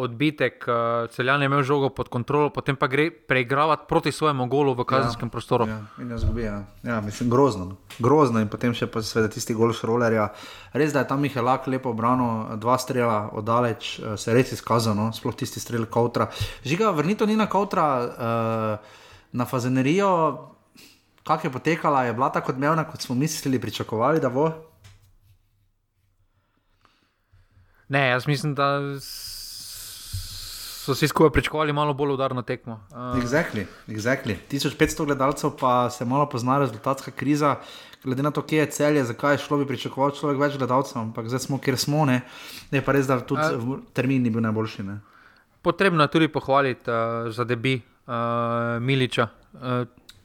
odbitek, uh, celjan je imel žogo pod kontrolo, potem pa gre preigravati proti svojemu golu v kazenskem ja. prostoru. Ja, in jo zgubi. Ja. ja, mislim, grozno. no. Grozno in potem še pa seveda tisti gol šrolerja. Res da je tam Mihelak lepo obranil, dva strela oddaleč, eh, se je res izkazal, no? sploh tisti strel Kautra. Žiga, vrnito ni na Kautra, uh, na fazenerijo. Kak je potekala, je bila tako odmevna, kot smo mislili, pričakovali, da bo. Ne, jaz mislim, da so vsi skupaj pričakovali malo bolj udarno tekmo. Uh, Exactly, exactly. 1500 gledalcev pa se malo pozna rezultatska kriza. Glede na to, kje je celje, zakaj je šlo, bi pričakoval človek več gledalcev, ampak zdaj smo, kjer smo. Ne, je pa res, da tudi v- termin ni bil najboljši. Ne. Potrebno je tudi pohvaliti uh, za debi uh, Miliča. Uh,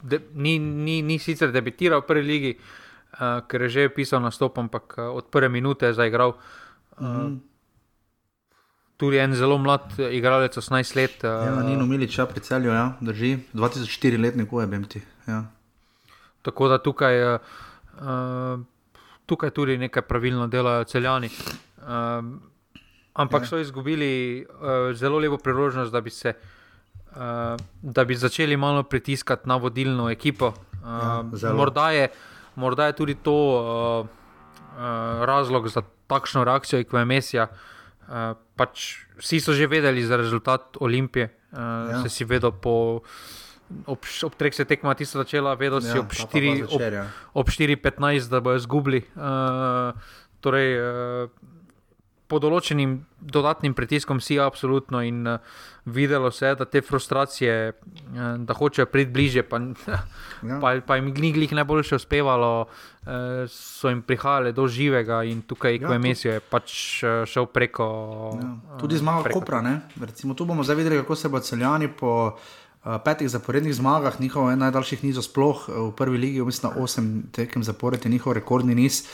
de, ni, ni, ni sicer debitiral v prvi ligi, uh, ker je že pisal nastop, ampak uh, od prve minute je zaigral. Uh, mm -hmm. Tudi en zelo mlad eh, igralec, 18 let. Uh, Ja, Nino Milič, ja, pri celju, ja, drži. 2004 letnik, je BMT. Ja. Tako da tukaj, uh, tukaj tudi nekaj pravilno delajo celjani. Uh, ampak Ja. so izgubili uh, zelo lepo priložnost, da bi, se, uh, da bi začeli malo pritiskati na vodilno ekipo. Uh, Ja, morda, je, morda je tudi to uh, uh, razlog za takšno reakcijo Ekvemesija. Uh, pač vsi so že vedeli za rezultat Olimpije, uh, Ja. se si vedel po. Ob, ob treh se tekma tisto začela, vedel si Ja, ob 4, pa ob, zvečer, ja. ob 4-15, da bojo izgubili. Uh, torej, uh, pod določenim dodatnim pritiskom si absolutno in uh, videlo se je, da te frustracije, uh, da hočejo priti bliže, pa, Ja. pa, pa jim ni glih najboljše uspevalo, uh, so jim prihajale do živega in tukaj, Ja, ko je Mesijo, je pač uh, šel preko. Ja. Tudi zmaga preko Kopra. Ne? Recimo, tu bomo zdaj videli, kako se bo celjani po petih zaporednih zmagah, njihov najdaljših nizov sploh v prvi ligi, mislim, na osem tekem zapored je njihov rekordni niz.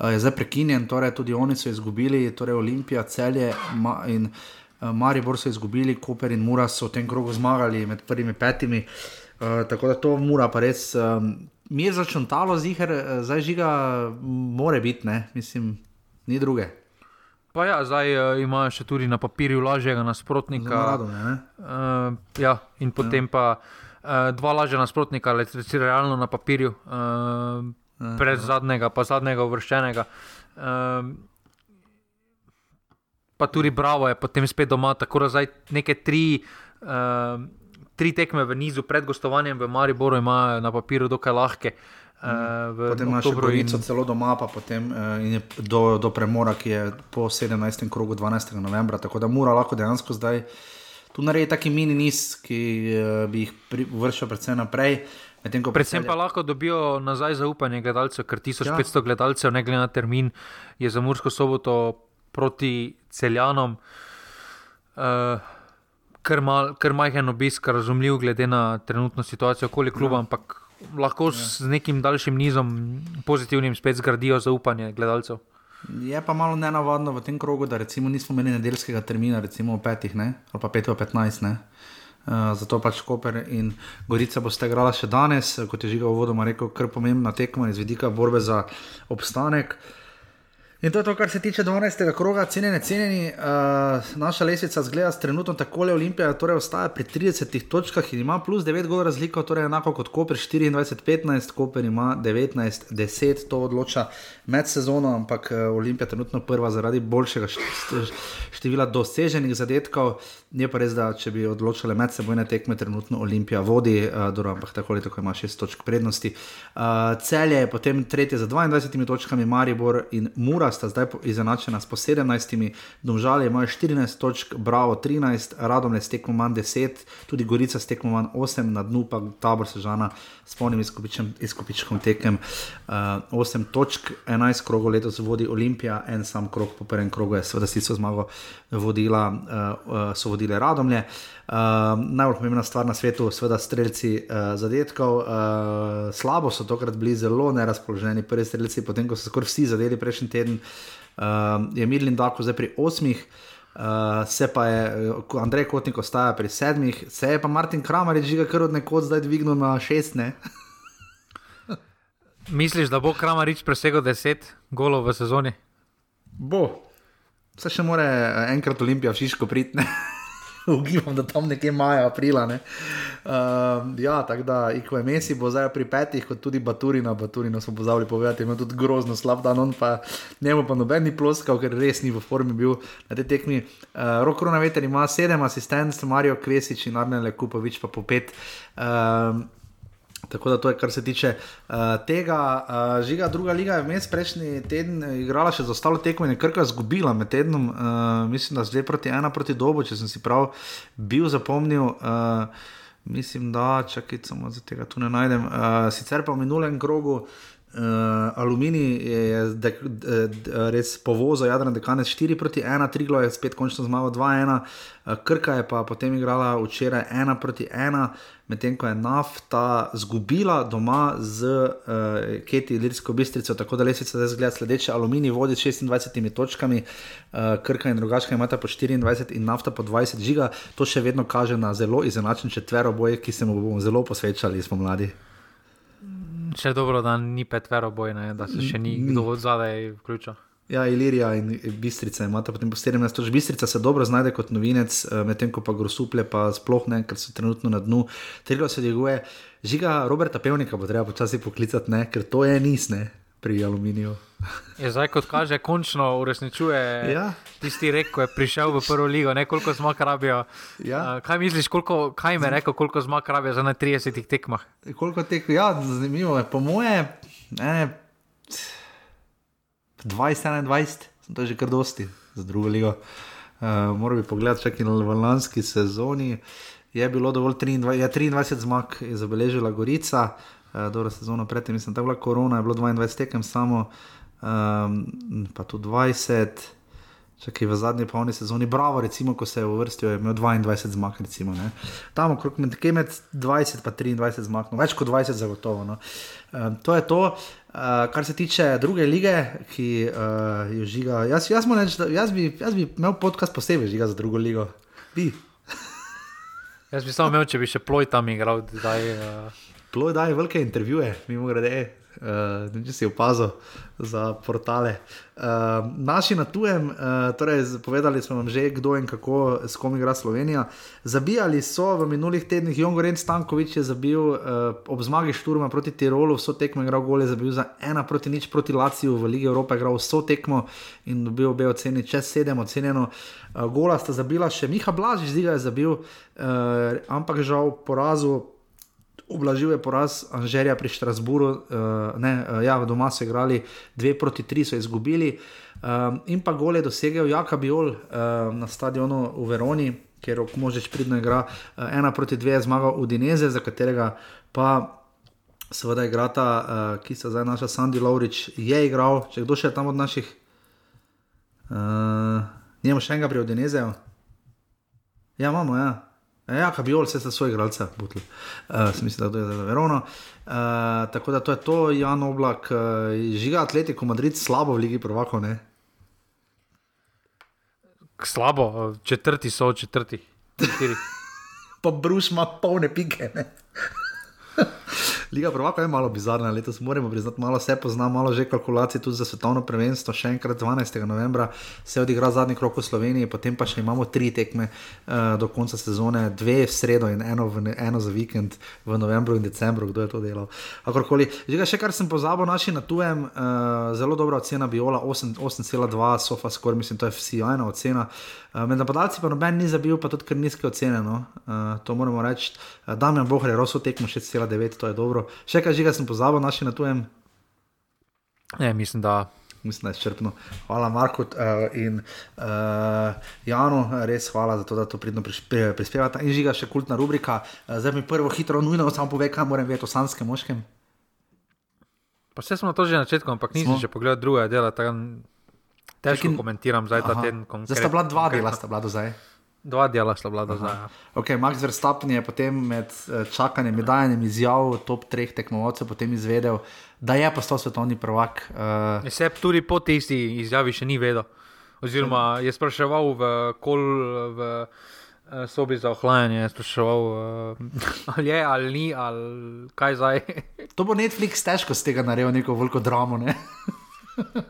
Uh, je zdaj prekinjen, torej tudi oni so izgubili, torej Olimpija, celje ma, in uh, Maribor so izgubili, Koper in Mura so v tem krogu zmagali med prvimi petimi. Uh, tako da to mora pa res. Um, mi je začuntalo ziger, zdaj žiga, more biti, ne, mislim, ni druge. Pa ja, zdaj uh, imajo še tudi na papirju lažjega nasprotnika. Radom, ne? Uh, ja, in potem ja. pa uh, dva lažja nasprotnika, le recimo realno na papirju, uh, pred zadnjega, pa zadnjega uvrščenega. Uh, pa tudi Bravo je potem spet doma, tako da zdaj neke tri. Uh, Tri tekme v nizu pred gostovanjem v Mariboru imajo na papirju dokaj lahke. Uh, Potem imaš oktobru in- Gorico celo doma, pa potem uh, je do, do premora, ki je po 17. krogu 12. novembra. Tako da mora lahko dejansko zdaj tu narediti taki mini niz, ki uh, bi jih uvrščal predvsem naprej. Medtem Predvsem Celje- pa lahko dobijo nazaj zaupanje gledalcev, ker 1500 Ja. gledalcev, ne glede na termin, je za Mursko soboto proti celjanom. Uh, Ker, mal, ker majhen obisk, razumljiv, glede na trenutno situacijo okoli kluba, ja. ampak lahko ja. z nekim daljšim nizom pozitivnim spet zgradijo zaupanje gledalcev. Je pa malo nenavadno v tem krogu, da recimo nismo imeli nedeljskega termina, recimo petih, ne? ali pa pet v petnajst. ne. Uh, zato pač Koper in Gorica boste igrala še danes, kot je že uvodoma rekel, kar pomembna tekma iz vidika borbe za obstanek. In to je to, kar se tiče 12. kroga, cenjeni, cenjeni. Uh, naša lesnica zgleda trenutno takole, Olimpija torej ostaja pri 30 točkah in ima plus 9 gol razliko, torej enako kot Koper 24-15, Koper ima 19-10, to odloča med sezono, ampak uh, Olimpija trenutno prva zaradi boljšega št- števila doseženih zadetkov. Je pa res, da če bi odločile medsebojne tekme, trenutno Olimpija vodi, uh, dobro, ampak tako ali tako ima 6 točk prednosti. Uh, Celje je potem tretje z 22 točkami, Maribor in Mura sta zdaj izenačena s po 17, Domžalje imajo 14 točk, Bravo 13, Radomlje s tekmo manj 10, tudi Gorica s tekmo manj 8, na dnu pa tabor Sežana s polnim izkupičkom tekem uh, 8 točk, 11 krogov letos vodi Olimpija, en sam krog po prvem krogu je seveda s tisto zmago vodila, uh, uh, so vodile Radomlje. Najbolj pomembna stvar na svetu, seveda streljci zadetkov. Slabo so tokrat bili zelo nerazpoloženi, prvi streljci, potem ko so skoraj vsi zadeli prejšnji teden, je Mirlin Dako zdaj pri osmih. Uh, se pa je, uh, Andrej Kotnik ostaja pri sedmih, se je pa Martin Kramer že kar od nekod zdaj dvignil na šest. Ne? Misliš, da bo Kramarič presegel 10 golov v sezoni? Bo. Vse še more eh, enkrat Olimpija v Šiško priti. Ugibam, da tam nekje maja, aprila. Ne? Uh, ja, tako da, ko je Messi, bo zdaj pri petih, kot tudi Baturina, Baturina smo pozavili povedati, ima tudi grozno slab dan, on pa njemu pa noben ni ploskal, ker res ni v formi bil na tej tekmi. Uh, Rok Rona Veter ima sedem asistentov, Marijo Kresič in Arne Lekupovič pa po pet. Uh, Tako da to je, kar se tiče uh, tega. Uh, žiga, druga liga je vmes prejšnji teden igrala še za ostalo tekmo in je krka zgubila med tednom, uh, mislim, da zdaj proti ena proti dobu, če sem si prav bil zapomnil. Uh, mislim, da čakaj, samo za tega tu ne najdem. Uh, sicer pa v minulem krogu. Uh, aluminij je, je de, de, de, res povozil, Jadran Dekanec 4 proti 1, Triglo je spet končno zmagal 2-1, uh, Krka je pa potem igrala včeraj 1 proti 1, medtem ko je nafta zgubila doma z uh, Keti Lirsko bistrico, tako da lesvica zdaj zgleda sledeče. Aluminij vodi s 26 točkami, uh, Krka in drugačka imata po 24 in nafta po 20 žiga, to še vedno kaže na zelo izenačen četvero boj, ki se mu bomo zelo posvečali, smo mladi. Še dobro, da ni petvero bojne, da se še ni kdo od zadaj vključil. Ja, Ilirija in Bistrica imata potem po 17 točk. Bistrica se dobro znajde kot novinec, medtem ko pa grosuple pa sploh ne, ker so trenutno na dnu. Trilo se dviguje. Žiga Roberta Pevnika bo treba počasi poklicati, ne, ker to je nisne pri aluminiju. Je zdaj, kot kaže, končno uresničuje Ja. tisti rek, ko je prišel v prvo ligo, ne koliko zmag rabijo. Ja. Uh, kaj misliš, koliko, kaj mi je rekel, koliko zmag rabijo za na 30 tekmah? Koliko teh, ja, zanimivo je, po moje, ne, 20-21, sem to že kar dosti za drugo ligo. Uh, Moral bi pogledati, če je v lanski sezoni je bilo dovolj 23, ja, 23 zmag, je zabeležila Gorica, uh, dobro sezono predtem, mislim, da je bila korona, je bilo 22 tekem samo, um, pa tudi 20. Če je v zadnji polni sezoni, bravo, recimo, ko se je uvrstil, je imel 22 zmag, recimo, ne. tam okrog med, med 20 in 23 zmag, no, več kot 20 zagotovo. No. Um, to je to, uh, kar se tiče druge lige, ki uh, jo žiga. Jaz, jaz, reč, da, jaz, bi, jaz bi imel podcast posebej žiga za drugo ligo. Jaz bi samo imel, če bi še ploj tam igral. Zdaj, uh... Ploj daje velike intervjuje, mimo grede. Uh, če si opazil za portale. Uh, naši na tujem, uh, torej povedali smo vam že, kdo in kako s kom igra Slovenija. Zabijali so v minulih tednih, Jongoren Stankovič je zabil uh, ob zmagi Šturma proti Tirolu, vso tekmo je igral gole, zabil za ena proti nič proti Laciju v Ligi Evrope, igral vso tekmo in dobil obe oceni, čez sedem ocenjeno. Uh, gola sta zabila še Miha Blažič, zdiga je zabil, uh, ampak žal porazu ublažil je poraz Anžerja pri Štrasburu, uh, ne, uh, ja, doma so igrali 2 proti 3, so izgubili. Um, in pa gol je dosegel Jaka Biol uh, na stadionu v Veroni, kjer Možič pridno igra 1 uh, proti 2, zmagal Udineze, za katerega pa. Seveda, igrata, uh, ki sta zdaj naša Sandy Laurič, je igral, če kdo še tam od naših. Uh, Nijemo še enega pri Odinezeju? Ja, imamo, ja. Ja, kaj bi ol, vse so svoje igralce, butli. Uh, mislim, da to je za Verono. Uh, tako da to je to, Jan Oblak, uh, žiga Atletico Madrid, slabo v Ligi Prvako, ne? Slabo, četrti so, četrti. pa Bruš ima polne pike? Liga Prvaka je malo bizarna, letos moramo priznati, malo se pozna, malo že kalkulacije tudi za svetovno prvenstvo. Še enkrat 12. novembra se odigra zadnji krok v Sloveniji, potem pa še imamo tri tekme uh, do konca sezone, dve v sredo in eno, v, eno za vikend v novembru in decembru, kdo je to delal. Akorkoli, že še kar sem pozabil, naši na tujem, uh, zelo dobra ocena Biola, 8,2, sofa skoraj, mislim, to je vsijajna ocena. Uh, med napadalci pa noben ni zabil, pa tudi kar nizke ocene, no? uh, to moramo reči. Uh, Damien Bohr je rosel tekmo 6,9, to je dobro. Še kaj žiga sem pozabil, naši na tujem? Ne, mislim, da. Mislim, da je izčrpno. Hvala, Marko uh, in uh, Janu, res hvala za to, da to pridno prispevate. In žiga še kultna rubrika. Uh, zdaj mi prvo hitro, nujno, samo povej, kaj moram vedeti o sanskem moškem. Pa vse smo to že na začetku, ampak nisem že pogledal druga dela. Težko komentiram zdaj ta teden. Zdaj sta bila dva dela, sta bila do zdaj. Dva dela sta bila zdaj. Okay, Max Verstappen je potem med eh, čakanjem in dajanjem izjav top treh tekmovalcev potem izvedel, da je postal svetovni prvak. Uh, se tudi po tisti izjavi še ni vedel. Oziroma je spraševal v kol v eh, sobi za ohlajanje, je spraševal, uh, ali je ali ni, ali kaj zdaj. To bo Netflix težko z tega naredil neko veliko dramo. Ne?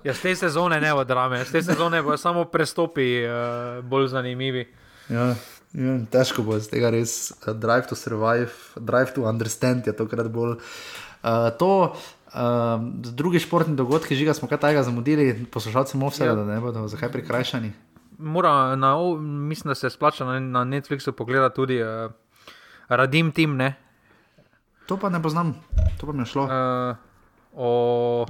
Ja, z te sezone ne bo drame, z te sezone bo samo prestopi uh, bolj zanimivi. Ja, ja, težko bo z tega res. Uh, drive to survive, drive to understand je tokrat bolj. Uh, to, uh, drugi športni dogodki, žiga smo kaj takega zamudili, poslušalci Mofsa, ja. da ne bodo zakaj prikrajšani. Mora, na, mislim, da se splača na, na Netflixu pogledati tudi uh, Radim Tim. Ne? To pa ne poznam, to pa mi je šlo. Uh, o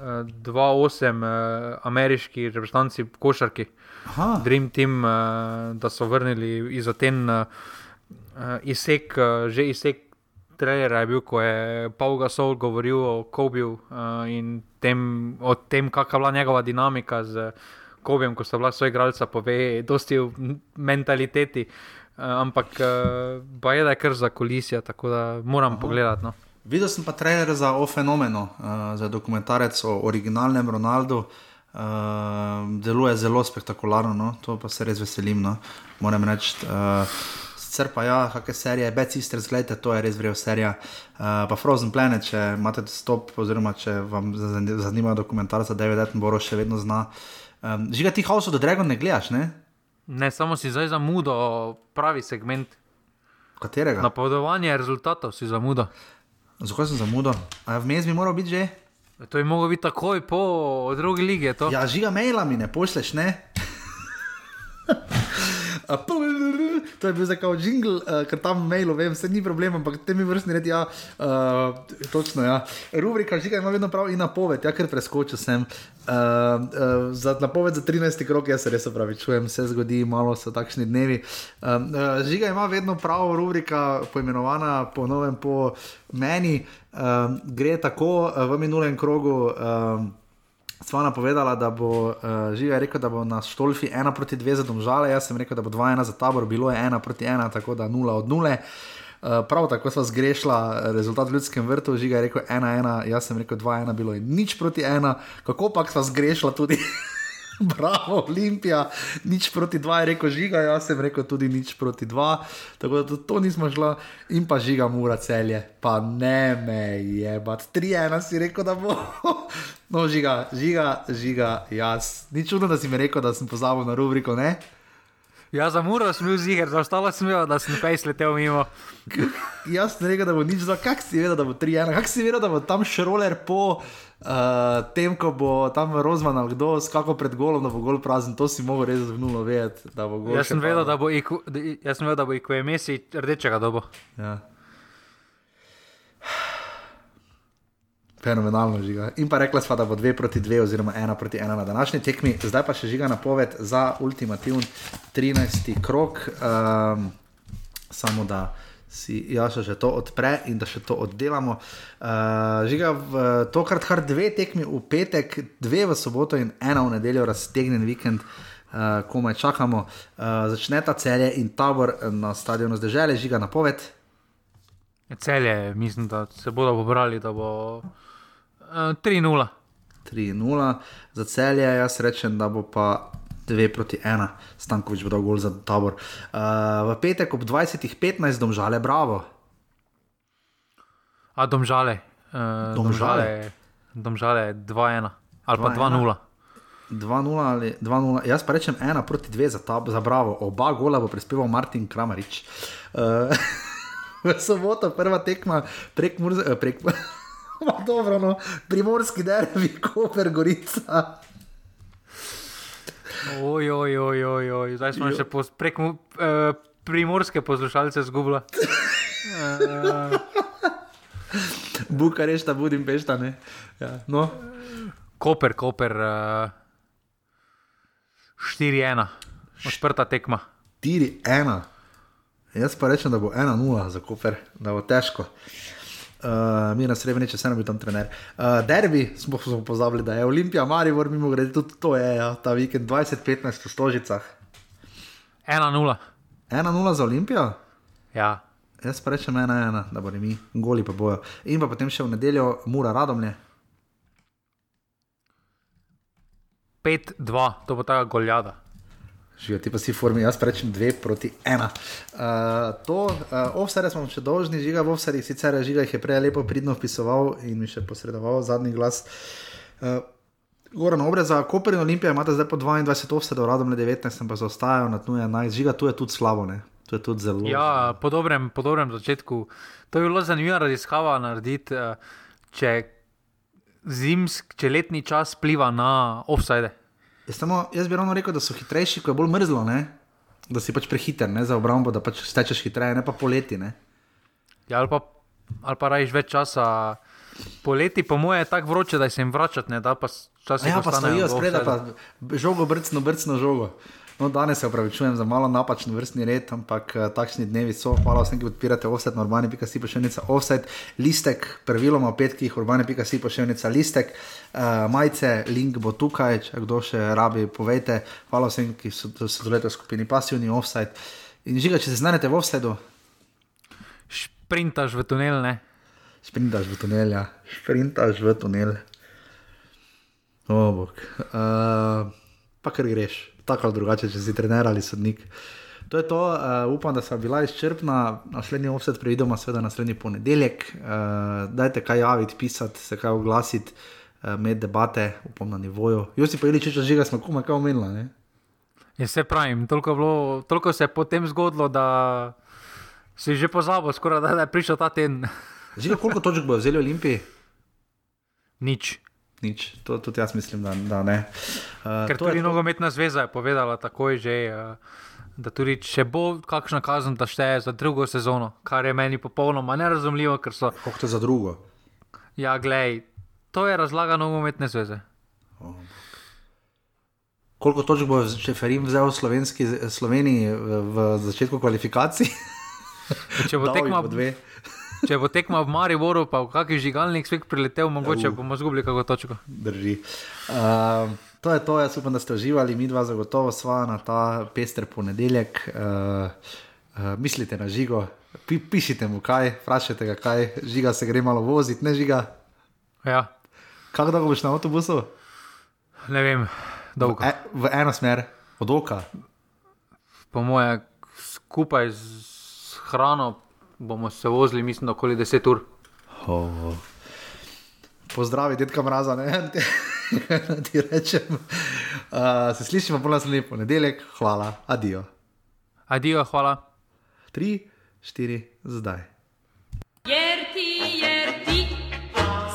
2-8 uh, uh, ameriški reprezentanci košarki, Aha. Dream Team, uh, da so vrnili iz Aten uh, izsek, uh, že izsek trailera je bil, ko je Paul Gasol govoril o Kobiju uh, in tem, o tem, kakšna je bila njegova dinamika z Kobijem, ko sta bila svoj igralca, pove, dosti o mentaliteti. Uh, ampak uh, pa je da je kar za kulisija, tako da moram Aha. pogledati. No. Videl sem pa trailer za O Fenomeno, uh, za dokumentarec o originalnem Ronaldu. Uh, deluje zelo spektakularno, no? to pa se res veselim. No? Moram reči. Uh, sicer pa ja, kakšne serije, Bad Sisters, gledajte, to je res vrel serija. Uh, pa Frozen Planet, če imate stop, oziroma če vam zanima dokumentarca David Attenborough, še vedno zna. Um, Žiga ti House of the Dragon ne gledaš, ne? Ne, samo si zdaj zamudo, pravi segment. Katerega? Napovedovanje rezultatov si zamudo. Zakaj sem zamudil? A vmes bi moral biti že? To je moglo biti takoj po drugi ligi. To. Ja, žiga maila mi ne pošleš, ne? to je bil za kao jingle, uh, ker tam mailo, vem, vse ni problem, ampak te mi vrstni red, ja, uh, točno, ja. Rubrika žiga ima vedno prav in napoved, ja, ker preskočil sem. Uh, uh, za napoved za 13. krok, jaz se res opravičujem, se zgodi, malo so takšni dnevi. Uh, uh, žiga ima vedno prav, rubrika, poimenovana po novem, po meni, uh, gre tako uh, v minulem krogu. Uh, Sva napovedala, da bo uh, živel rekel, da bo na Štolfi 1 proti 2 za domžale, jaz sem rekel, da bo 2-1 za tabor, bilo je 1 proti 1, tako da 0 od 0. Uh, prav tako sva zgrešila rezultat v ljudskem vrtu, žiga je rekel 1-1, jaz sem rekel 2-1, bilo je nič proti 1, kako pa sva zgrešila tudi. Bravo, Olimpija, nič proti dva, je rekel žiga, jaz sem rekel tudi nič proti dva, tako da to, to nismo šla in pa žiga mura celje, pa ne me je, bat tri ena si rekel, da bo. No, žiga, žiga, žiga, jaz. Ni čudno, da si mi rekel, da sem pozabil na rubriko, ne? Ja, za muro sem bil ziger, za ostalo sem bil, da sem pej sletel mimo. jaz sem rekel, da bo nič za, kak si vedel, da bo tri ena, kak si vedel, da bo tam šroler po. Uh, tem, ko bo tam Rozman ali kdo skakal pred golom, da bo gol prazen, to si mogel res zvunulo vedeti. Jaz sem vedel, da bo IQ, jaz sem vedel, da bo IQ emisi rdečega dobo. Ja. Fenomenalno žiga. In pa rekla sva, da bo 2 proti 2, oziroma 1 proti 1 na današnji tekmi. Zdaj pa še žiga napoved za ultimativen 13. krok. Um, samo da si Jaša že to odpre in da še to oddelamo. Uh, žiga v tokrat kar dve tekmi v petek, dve v soboto in ena v nedeljo, raztegnjen vikend. Uh, komaj čakamo, uh, začne ta celje in tabor na stadionu zdaj že žiga na poved. Celje, mislim, da se bodo pobrali, da bo uh, 3-0. 3-0 za celje, jaz rečem, da bo pa 2 proti 1, Stankovič bo dal gol za tabor. Uh, v petek ob 20:15 domžale, bravo. A domžale, uh, domžale, domžale 2-1 ali pa 2-0. 2-0 ali 2-0, jaz pa rečem 1 proti 2 za, tab, za bravo. Oba gola bo prispeval Martin Kramarič. Uh, v soboto prva tekma prek Murza. Prek, Dobro, no, primorski derbi, Koper, Gorica. Oj, oj, oj, oj, oj. zdaj smo jo. še pos, prek uh, primorske poslušalce zgubili. uh, Bukarešta, Budimpešta, ne. Ja, no. Koper, Koper, uh, 4-1, odprta tekma. 4-1. Jaz pa rečem, da bo 1-0 za Koper, da bo težko. Uh, mi na srebrni, če se nam je tam trener. Uh, derbi smo, smo pozabili, da je Olimpija, Maribor, mimo grede, tudi to je ja, ta vikend 20-15 v Stožicah. 1-0. 1-0 za Olimpijo? Ja. Jaz pa rečem 1-1, da bodo mi, goli pa bojo. In pa potem še v nedeljo, mura radomlje. 5-2, to bo ta goljada. Živijo ti pa si v formi, jaz rečem dve proti ena. Uh, to, uh, offside smo še dolžni, žiga v offside, sicer žiga jih je prej lepo pridno vpisoval in mi še posredoval zadnji glas. Uh, Goran obreza, Koper in Olimpija imate zdaj po 22 offside, uradom le 19, pa zaostajajo na tnu 11, žiga tu je tudi slabo, ne? To je tudi zelo. Ja, po dobrem, po dobrem začetku. To je bilo zanimivo raziskava narediti, če, zimsk, če letni čas pliva na offside. Jaz, samo, jaz bi ravno rekel, da so hitrejši, ko je bolj mrzlo, ne? da si pač prehiter ne? za obrambo, da pač stečeš hitreje, ne pa poleti. Ne? Ja, ali pa, ali pa rajiš več časa. Poleti, po moje, je tako vroče, da se jim vračati, ne da pa časi. Ja, pa stojijo spredaj, pa žogo, brcno, brcno žogo. No, danes se upravičujem za malo napačen vrstni red, ampak uh, takšni dnevi so. Hvala vsem, ki podpirate offset, urbane, pika si pošiljnica offset, listek, praviloma v petkih, urbane, pika si pošiljnica listek, uh, majice, link bo tukaj, če kdo še rabi, povejte. Hvala vsem, ki so sodelovali v skupini pasivni offset. In žiga, če se znajdete v offsetu. Sprintaš v tunel, ne? Sprintaš v tunel, ja. Sprintaš v tunel. O, oh, bog. Uh, pa kar greš tako ali drugače, če si trener ali sodnik. To je to, uh, upam, da sem bila izčrpna. Naslednji offset preidemo, seveda naslednji ponedeljek. Uh, dajte kaj javiti, pisati, se kaj oglasiti, uh, med debate, upam na nivoju. Josi pa ili, če če žiga, smo kuma kaj omenila. Ja, se pravim, toliko, bilo, toliko se je potem zgodilo, da si že pozabil, skoraj da je prišel ta teden. Žiga, koliko točk bo vzeli Olimpiji? Nič nič. To tudi jaz mislim, da, da ne. Uh, Ker tudi nogometna zveza je povedala takoj že. Uh, Da tudi če bo kakšna kazen, da šteje za drugo sezono, kar je meni popolnoma nerazumljivo. So... Kako to za drugo? Ja, glej, to je razlaga nogometne zveze. Oh. Koliko točk bo Šeferim vzel v Sloveniji v, v začetku kvalifikacij? Če bo tekmo dve. Če bo tekmo v Mariboru, pa v kakšni žigalnik svet priletel, mogoče uh, bomo zgubili kako točko. Drži. Uh, to je to, jaz upam, da ste uživali, mi dva zagotovo sva na ta pester ponedeljek. Uh, uh, mislite na žigo, Pi, pišite mu kaj, vprašajte ga kaj, žiga se gre malo voziti, ne žiga. Ja. Kako dolgo boš na avtobusu? Ne vem, dolgo. V, e, v eno smer, od oka. Po moje, skupaj z hrano, bomo se vozili, mislim, okoli 10 ur. Oh. Pozdravi, dedka mraza, ne ti rečem. Uh, se slišimo po naslednji ponedeljek, hvala, adijo. Adijo, hvala. Tri, štiri, zdaj. Jer ti, jer ti,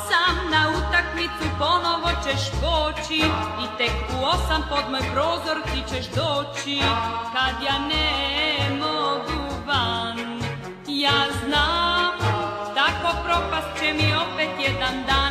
sam na utakmicu ponovo ćeš poći i tek u osam pod moj prozor ti ćeš doći kad ja ne ja znam, tako propast će mi opet jedan dan.